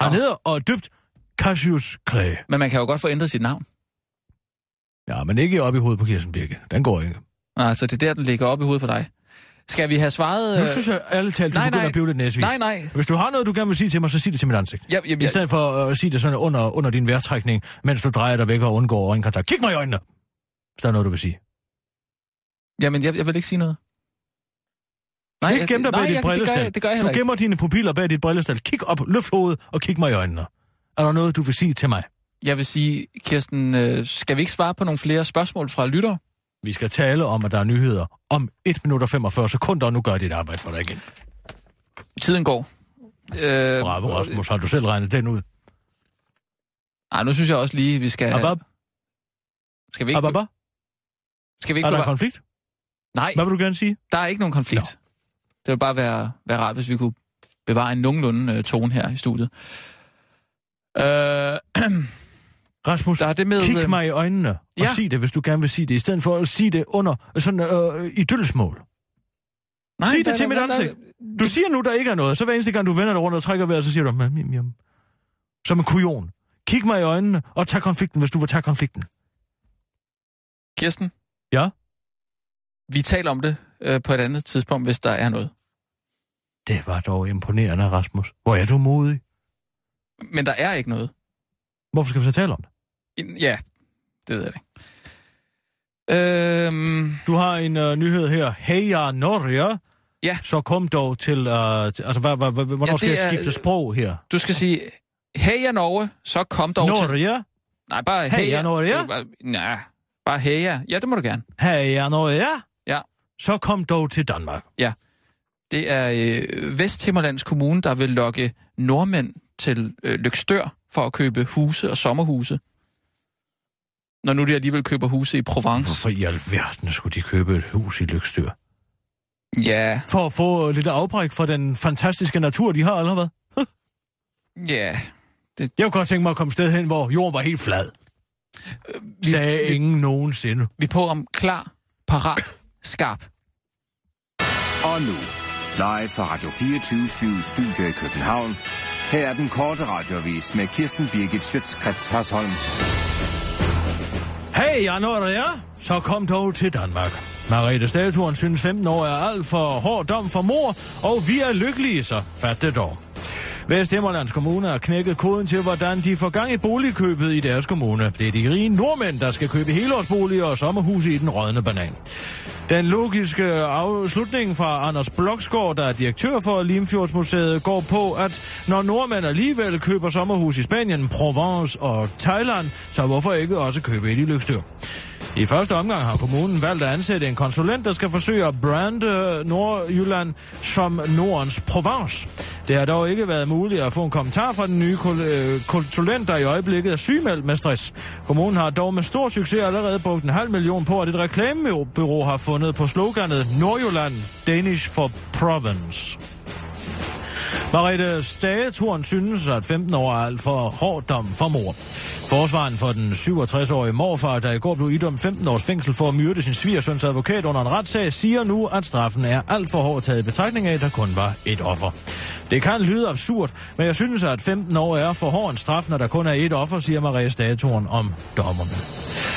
Han Nå. hedder og er døbt Cassius Clay. men man kan jo godt få ændret sit navn. Ja, men ikke op i hovedet på Kirsten Birke. Den går ikke. Altså, det er der, den ligger op i hovedet på dig. Skal vi have svaret... Nu synes jeg ærligt talt, du nej, begynder nej. at blive lidt næsvis. Nej, nej. Hvis du har noget, du gerne vil sige til mig, så sig det til mit ansigt. Ja, jamen, I jeg, stedet for at sige det sådan under, under din vejrtrækning, mens du drejer dig væk og undgår øjenkontakt. Kig mig i øjnene! Hvis der er noget, du vil sige. jamen, jeg, jeg vil ikke sige noget. Skal ikke gemme dig bag nej, dit jeg, det, gør jeg, det gør jeg Du heller ikke. gemmer dine pupiller bag dit brillestel. Kig op, løft hovedet og kig mig i øjnene. Er der noget, du vil sige til mig? Jeg vil sige, Kirsten, øh, skal vi ikke svare på nogle flere spørgsmål fra lytter? Vi skal tale om, at der er nyheder om 1 minut og 45 sekunder, og nu gør dit arbejde for dig igen. Tiden går. Øh, Bravo, Rasmus. Har du selv regnet den ud? Ej, nu synes jeg også lige, vi skal... Abab, Skal vi ikke, ababa. skal vi ikke Er der en konflikt? Nej, Hvad vil du gerne sige? der er ikke nogen konflikt. Det vil bare være, være rart, hvis vi kunne bevare en nogenlunde øh, tone her i studiet. Øh, [clears throat] Rasmus, der er det med... kig øh, mig i øjnene og ja. sig det, hvis du gerne vil sige det, i stedet for at sige det under sådan øh, idylsmål. Nej, Sig det der- til der- mit der- ansigt. Du siger nu, der ikke er noget, så hver eneste gang, du vender dig rundt og trækker vejret, så siger du, "Mam, jam, jam." som en kujon. Kig mig i øjnene og tag konflikten, hvis du vil tage konflikten. Kirsten? Ja? Vi taler om det øh, på et andet tidspunkt, hvis der er noget. Det var dog imponerende, Rasmus. Hvor er du modig? Men der er ikke noget. Hvorfor skal vi så tale om det? Ja, det ved jeg ikke. Øhm, Du har en uh, nyhed her. Heja Norge. Ja. Så kom dog til... Til altså, hvad, hvad, hvad, hvornår Ja, ja, skal jeg er- skifte sprog her? du skal sige, heja Norge, så kom dog til... Norge. Nej, bare Heja heja. Norge? Nej, bare heja. Ja, det må du gerne. Heja Norge. Ja. Så kom dog til Danmark. Det er øh, Vesthimmerlands Kommune, der vil lokke nordmænd til øh, Lykstør for at købe huse og sommerhuse. Når nu de alligevel køber huse i Provence. Hvorfor i alverden skulle de købe et hus i Lykstyr? Ja, For at få lidt afbræk fra den fantastiske natur, de har, eller hvad? [laughs] ja. Jeg kunne godt tænke mig at komme et sted hen, hvor jorden var helt flad. Sagde vi- ingen nogensinde. Vi er på om klar, parat, skarp. Og nu, live fra Radio 24 Studio i København. Her er den korte radiovis med Kirsten Birgit Schøtzgrads Hasholm. Hey, jeg når det ja? Så kom dog til Danmark. Margrethe Statuen synes 15 år er alt for hård dom for mor, og vi er lykkelige, så fat det dog. Vesthimmerlands Kommune har knækket koden til, hvordan de får gang i boligkøbet i deres kommune. Det er de rige nordmænd, der skal købe helårsboliger og sommerhuse i den rådne banan. Den logiske afslutning fra Anders Bloksgaard, der er direktør for Limfjordsmuseet, går på, at når nordmænd alligevel køber sommerhus i Spanien, Provence og Thailand, så hvorfor ikke også købe et i Lykstør? I første omgang har kommunen valgt at ansætte en konsulent, der skal forsøge at brande øh, Nordjylland som Nordens Provence. Det har dog ikke været muligt at få en kommentar fra den nye øh, konsulent, der i øjeblikket er sygemeldt med stress. Kommunen har dog med stor succes allerede brugt en halv million på, at et reklamebyrå har fundet på sloganet Nordjylland, Danish for Provence. Mariette Stageturen synes, at 15 år er alt for hård dom for mor. Forsvaren for den 67-årige morfar, der i går blev idømt 15 års fængsel for at myrde sin svigersøns advokat under en retssag, siger nu, at straffen er alt for hård taget i betragtning af, at der kun var et offer. Det kan lyde absurd, men jeg synes, at 15 år er for hård en straf, når der kun er et offer, siger Maria Statoren om dommerne.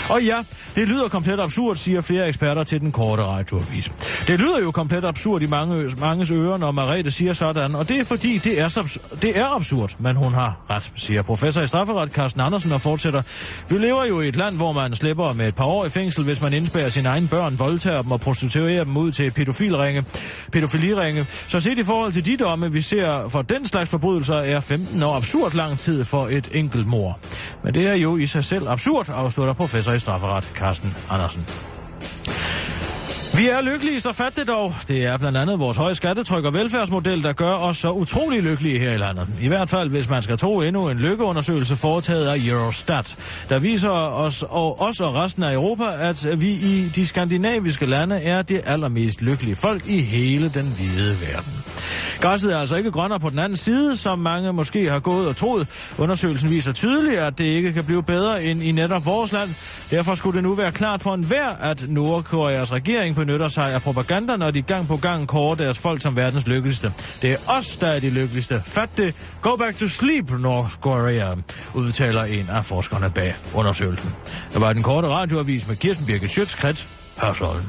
Og ja, det lyder komplet absurd, siger flere eksperter til den korte radioavis. Det lyder jo komplet absurd i mange, manges ører, når Marete siger sådan, og det er fordi, det er, så, det er absurd, men hun har ret, siger professor i strafferet Carsten Andersen og fortsætter. Vi lever jo i et land, hvor man slipper med et par år i fængsel, hvis man indspærer sine egne børn, voldtager dem og prostituerer dem ud til pædofilringe, pædofiliringe. Så set i forhold til de domme, vi ser for den slags forbrydelser, er 15 år absurd lang tid for et enkelt mor. Men det er jo i sig selv absurd, afslutter professor i strafferet Carsten Andersen. Vi er lykkelige, så fat det dog. Det er blandt andet vores høje skattetryk og velfærdsmodel, der gør os så utrolig lykkelige her i landet. I hvert fald, hvis man skal tro endnu en lykkeundersøgelse foretaget af Eurostat, der viser os og, os og resten af Europa, at vi i de skandinaviske lande er det allermest lykkelige folk i hele den hvide verden. Græsset er altså ikke grønnere på den anden side, som mange måske har gået og troet. Undersøgelsen viser tydeligt, at det ikke kan blive bedre end i netop vores land. Derfor skulle det nu være klart for enhver, at Nordkoreas regering benytter sig af propaganda, når de gang på gang kårer deres folk som verdens lykkeligste. Det er os, der er de lykkeligste. Fat det. Go back to sleep, North Korea, udtaler en af forskerne bag undersøgelsen. Det var den korte radioavis med Kirsten Birke Schøtzgrads Hørsholm.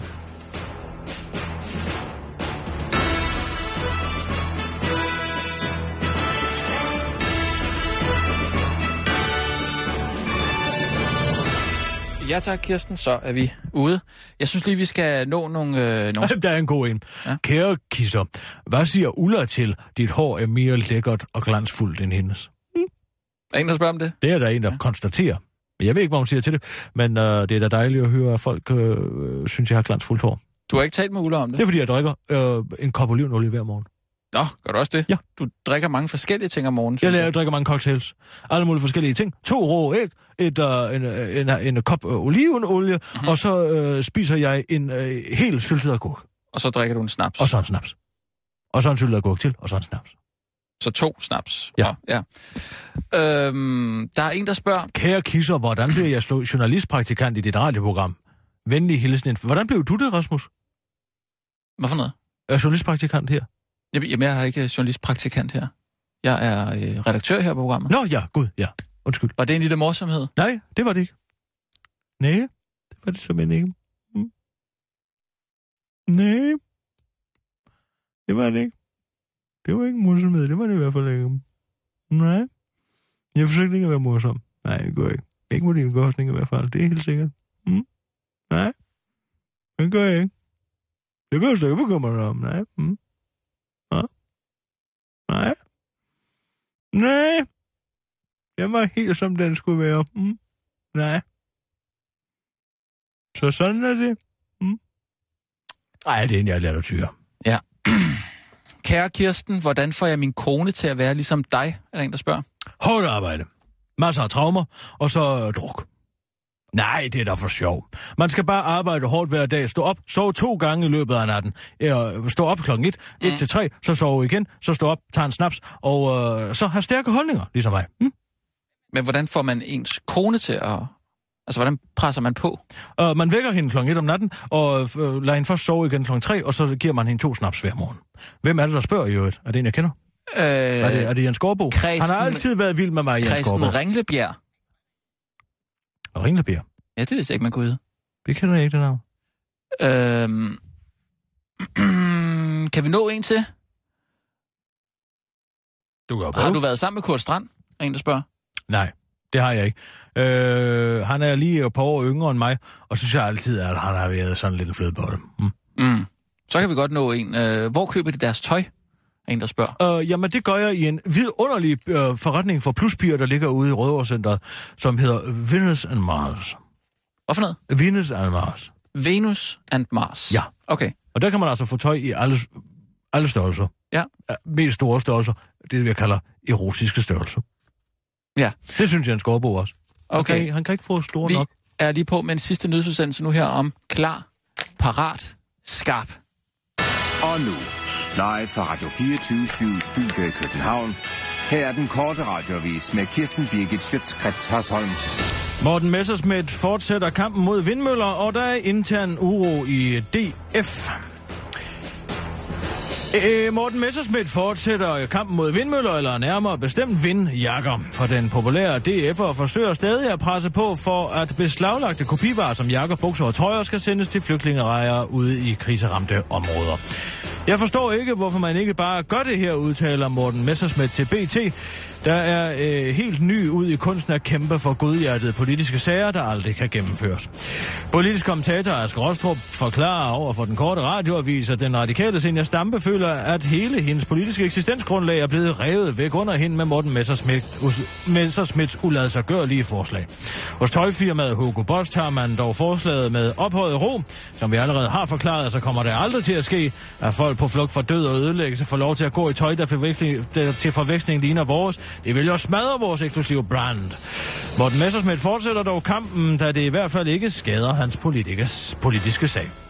Ja tak, Kirsten, så er vi ude. Jeg synes lige, vi skal nå nogle... Øh, nogle... [laughs] Der er en god en. Ja. Kære kisser, hvad siger Ulla til, dit hår er mere lækkert og glansfuldt end hendes? Er der en, der spørger om det? Det er der en, der ja. konstaterer. Jeg ved ikke, hvad hun siger til det, men øh, det er da dejligt at høre, at folk øh, synes, jeg har glansfuldt hår. Du har ikke talt med Ulla om det? Det er, fordi jeg drikker øh, en kop olivenolie hver morgen. Nå, gør du også det? Ja. Du drikker mange forskellige ting om morgenen. Jeg, laver, jeg drikker mange cocktails. Alle mulige forskellige ting. To rå æg, et, øh, en, øh, en, en, en kop øh, olivenolie, mm-hmm. og så øh, spiser jeg en øh, helt syltet agurk. Og så drikker du en snaps. Og så en snaps. Og så en syltet agurk til, og så en snaps. Så to snaps. Ja. Nå, ja. Øhm, der er en, der spørger... Kære kisser, hvordan bliver jeg slå journalistpraktikant i dit radioprogram? Venlig hilsen. Hvordan blev du det, Rasmus? Hvad for noget? Er journalistpraktikant her? Jamen, jeg er ikke journalistpraktikant her. Jeg er øh, redaktør her på programmet. Nå ja, gud, ja. Undskyld. Var det en lille morsomhed? Nej, det var det ikke. Nej, det var det simpelthen ikke. Mm. Nej, det var det ikke. Det var ikke morsomhed, det var det i hvert fald ikke. Nej, jeg forsøgte ikke at være morsom. Nej, det går ikke. Ikke mod din kostning i hvert fald, det er helt sikkert. Mm. Nej, det gør jeg ikke. Det behøver du ikke bekymre dig om, nej. Mm. Ja. Nej. Nej. Den var helt som den skulle være. Mm. Nej. Så sådan er det. Mm. Ej, det er en, jeg lader tyre. [clears throat] Kære Kirsten, hvordan får jeg min kone til at være ligesom dig? Er der en, der spørger. Hårdt arbejde. Masser af traumer, og så druk. Nej, det er da for sjov. Man skal bare arbejde hårdt hver dag, stå op, sove to gange i løbet af natten. Stå op klokken 1, 1 til 3, så sove igen, så stå op, tage en snaps, og øh, så have stærke holdninger, ligesom mig. Hm? Men hvordan får man ens kone til at... Altså, hvordan presser man på? Uh, man vækker hende klokken 1 om natten, og øh, lader hende først sove igen klokken 3, og så giver man hende to snaps hver morgen. Hvem er det, der spørger i øvrigt? Er det en, jeg kender? Øh, Er det, er det Jens Gårdbo? Kristen- Han har altid været vild med mig, Jens Gårdbo. Kristen Ringlebjerg. Ringlebjerg. Ja, det vidste jeg ikke, man kunne hedde. Vi kender ikke det navn. Øhm... [clears throat] kan vi nå en til? Du kan Har du været sammen med Kurt Strand? Er en, der spørger. Nej, det har jeg ikke. Øh, han er lige et par år yngre end mig, og så synes jeg altid, at han har været sådan lidt en flødebolle. Mm. Mm. Så kan vi godt nå en. Øh, hvor køber de deres tøj? En, der spørger. Øh, jamen, det gør jeg i en vidunderlig øh, forretning for pluspiger, der ligger ude i Rødovrecenteret, som hedder Venus and Mars. Hvad for noget? Venus and Mars. Venus and Mars. Ja. Okay. Og der kan man altså få tøj i alle, alle størrelser. Ja. Øh, Mest store størrelser. Det, jeg kalder erotiske størrelser. Ja. Det synes jeg, en skorbo også. Han, Okay. kan, han kan ikke få store Vi nok. er lige på med en sidste nyhedsudsendelse nu her om klar, parat, skarp. Og nu, live fra Radio 24 Studio i København. Her er den korte radiovis med Kirsten Birgit Schøtzgrads Hasholm. Morten Messersmith fortsætter kampen mod vindmøller, og der er intern uro i DF. Øh, øh, Morten Messersmith fortsætter kampen mod vindmøller, eller nærmere bestemt vindjakker. For den populære DF'er forsøger stadig at presse på for, at beslaglagte kopivarer som jakker, bukser og trøjer skal sendes til flygtningerejere ude i kriseramte områder. Jeg forstår ikke, hvorfor man ikke bare gør det her, udtaler Morten Messersmith til BT, der er øh, helt ny ud i kunsten at kæmpe for godhjertede politiske sager, der aldrig kan gennemføres. Politisk kommentator Ask Rostrup forklarer over for den korte radioavis, at den radikale senior Stampe føler, at hele hendes politiske eksistensgrundlag er blevet revet væk under hende med Morten Messersmith, Messersmiths uladsagørlige forslag. Hos tøjfirmaet Hugo Boss tager man dog forslaget med ophøjet ro. Som vi allerede har forklaret, så kommer det aldrig til at ske, at folk på flugt fra død og ødelæggelse får lov til at gå i tøj, der, forveksling, der til forveksling ligner vores. Det vil jo smadre vores eksklusive brand. Morten Messersmith fortsætter dog kampen, da det i hvert fald ikke skader hans politikers, politiske sag.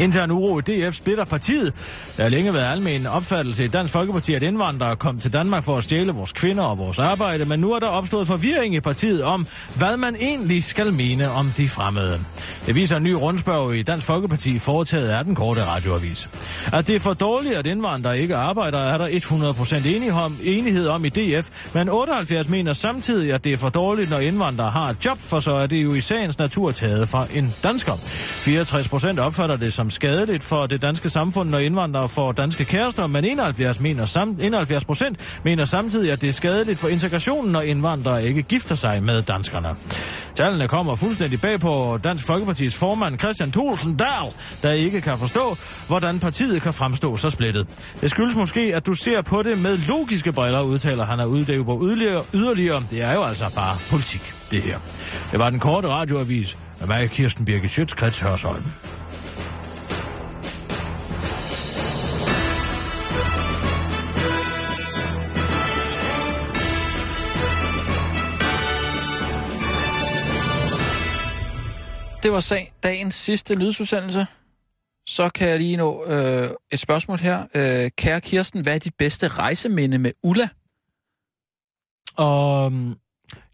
Intern uro i DF splitter partiet. Der har længe været almen opfattelse i Dansk Folkeparti, at indvandrere kom til Danmark for at stjæle vores kvinder og vores arbejde, men nu er der opstået forvirring i partiet om, hvad man egentlig skal mene om de fremmede. Det viser en ny rundspørg i Dansk Folkeparti foretaget af den korte radioavis. At det er for dårligt, at indvandrere ikke arbejder, er der 100% enighed om, enighed om i DF, men 78 mener samtidig, at det er for dårligt, når indvandrere har et job, for så er det jo i sagens natur taget fra en dansker. 64% opfatter det som skadeligt for det danske samfund, når indvandrere får danske kærester, men 71 mener sam, 71 procent mener samtidig, at det er skadeligt for integrationen, når indvandrere ikke gifter sig med danskerne. Tallene kommer fuldstændig bag på Dansk Folkepartis formand Christian Thulsen Dahl, der ikke kan forstå, hvordan partiet kan fremstå så splittet. Det skyldes måske, at du ser på det med logiske briller, udtaler han og uddæve yderligere, yderligere. Det er jo altså bare politik, det her. Det var den korte radioavis med mig, Kirsten Birgit Schøtz, Hørsholm. Det var sag dagens sidste lydsudsendelse. Så kan jeg lige nå øh, et spørgsmål her. Øh, kære Kirsten, hvad er dit bedste rejseminde med Ulla? Um,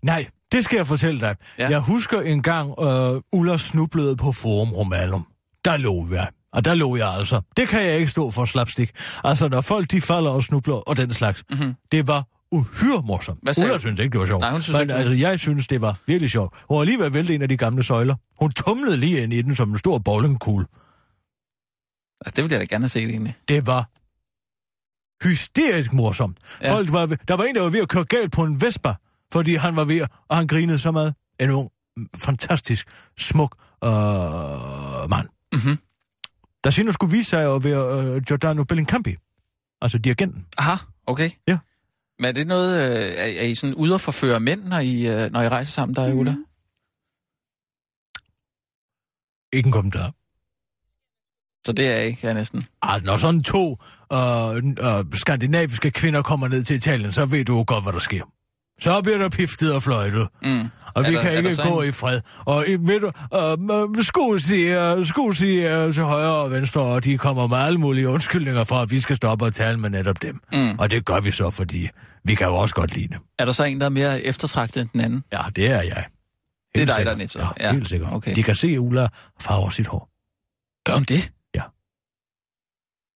nej, det skal jeg fortælle dig. Ja. Jeg husker en gang, uh, Ulla snublede på Forum Romanum. Der lå jeg. Og der lå jeg altså. Det kan jeg ikke stå for slapstik. Altså, når folk de falder og snubler og den slags. Mhm. Det var uhyre morsomt. Hvad sagde Ulla synes ikke, det var sjovt. Nej, hun synes Men ikke, altså, jeg synes, det var virkelig sjovt. Hun var lige ved at vælte en af de gamle søjler. Hun tumlede lige ind i den som en stor bowlingkugle. Altså, det ville jeg da gerne have set egentlig. Det var hysterisk morsomt. Ja. Folk var ved, der var en, der var ved at køre galt på en Vespa, fordi han var ved, at- og han grinede så meget. En ung, fantastisk, smuk øh, mand. Mhm. Der senere skulle vise sig at være øh, Giordano Bellincampi, altså dirigenten. Aha, okay. Ja. Men er det noget, øh, er, er I sådan ude at forføre mænd, når I, øh, når I rejser sammen, der er Ulla? Ikke en kommentar. Så det er ikke, jeg næsten. Altså, når sådan to øh, øh, skandinaviske kvinder kommer ned til Italien, så ved du godt, hvad der sker. Så bliver der piftet og fløjtet. Mm. Og Er vi der- kan ikke gå en- i fred. Og øh, ved du, øh, skusi, uh, skusi uh, til højre og venstre, og de kommer med alle mulige undskyldninger for, at vi skal stoppe og tale med netop dem. Mm. Og det gør vi så, fordi vi kan jo også godt lide dem. Er der så en, der er mere eftertragtet end den anden? Ja, det er jeg. Det er Helt dig, der er sikkert. den efter. Ja, Ja, helt sikkert. okay. De kan se, at Ulla farver sit hår. Gør hun det?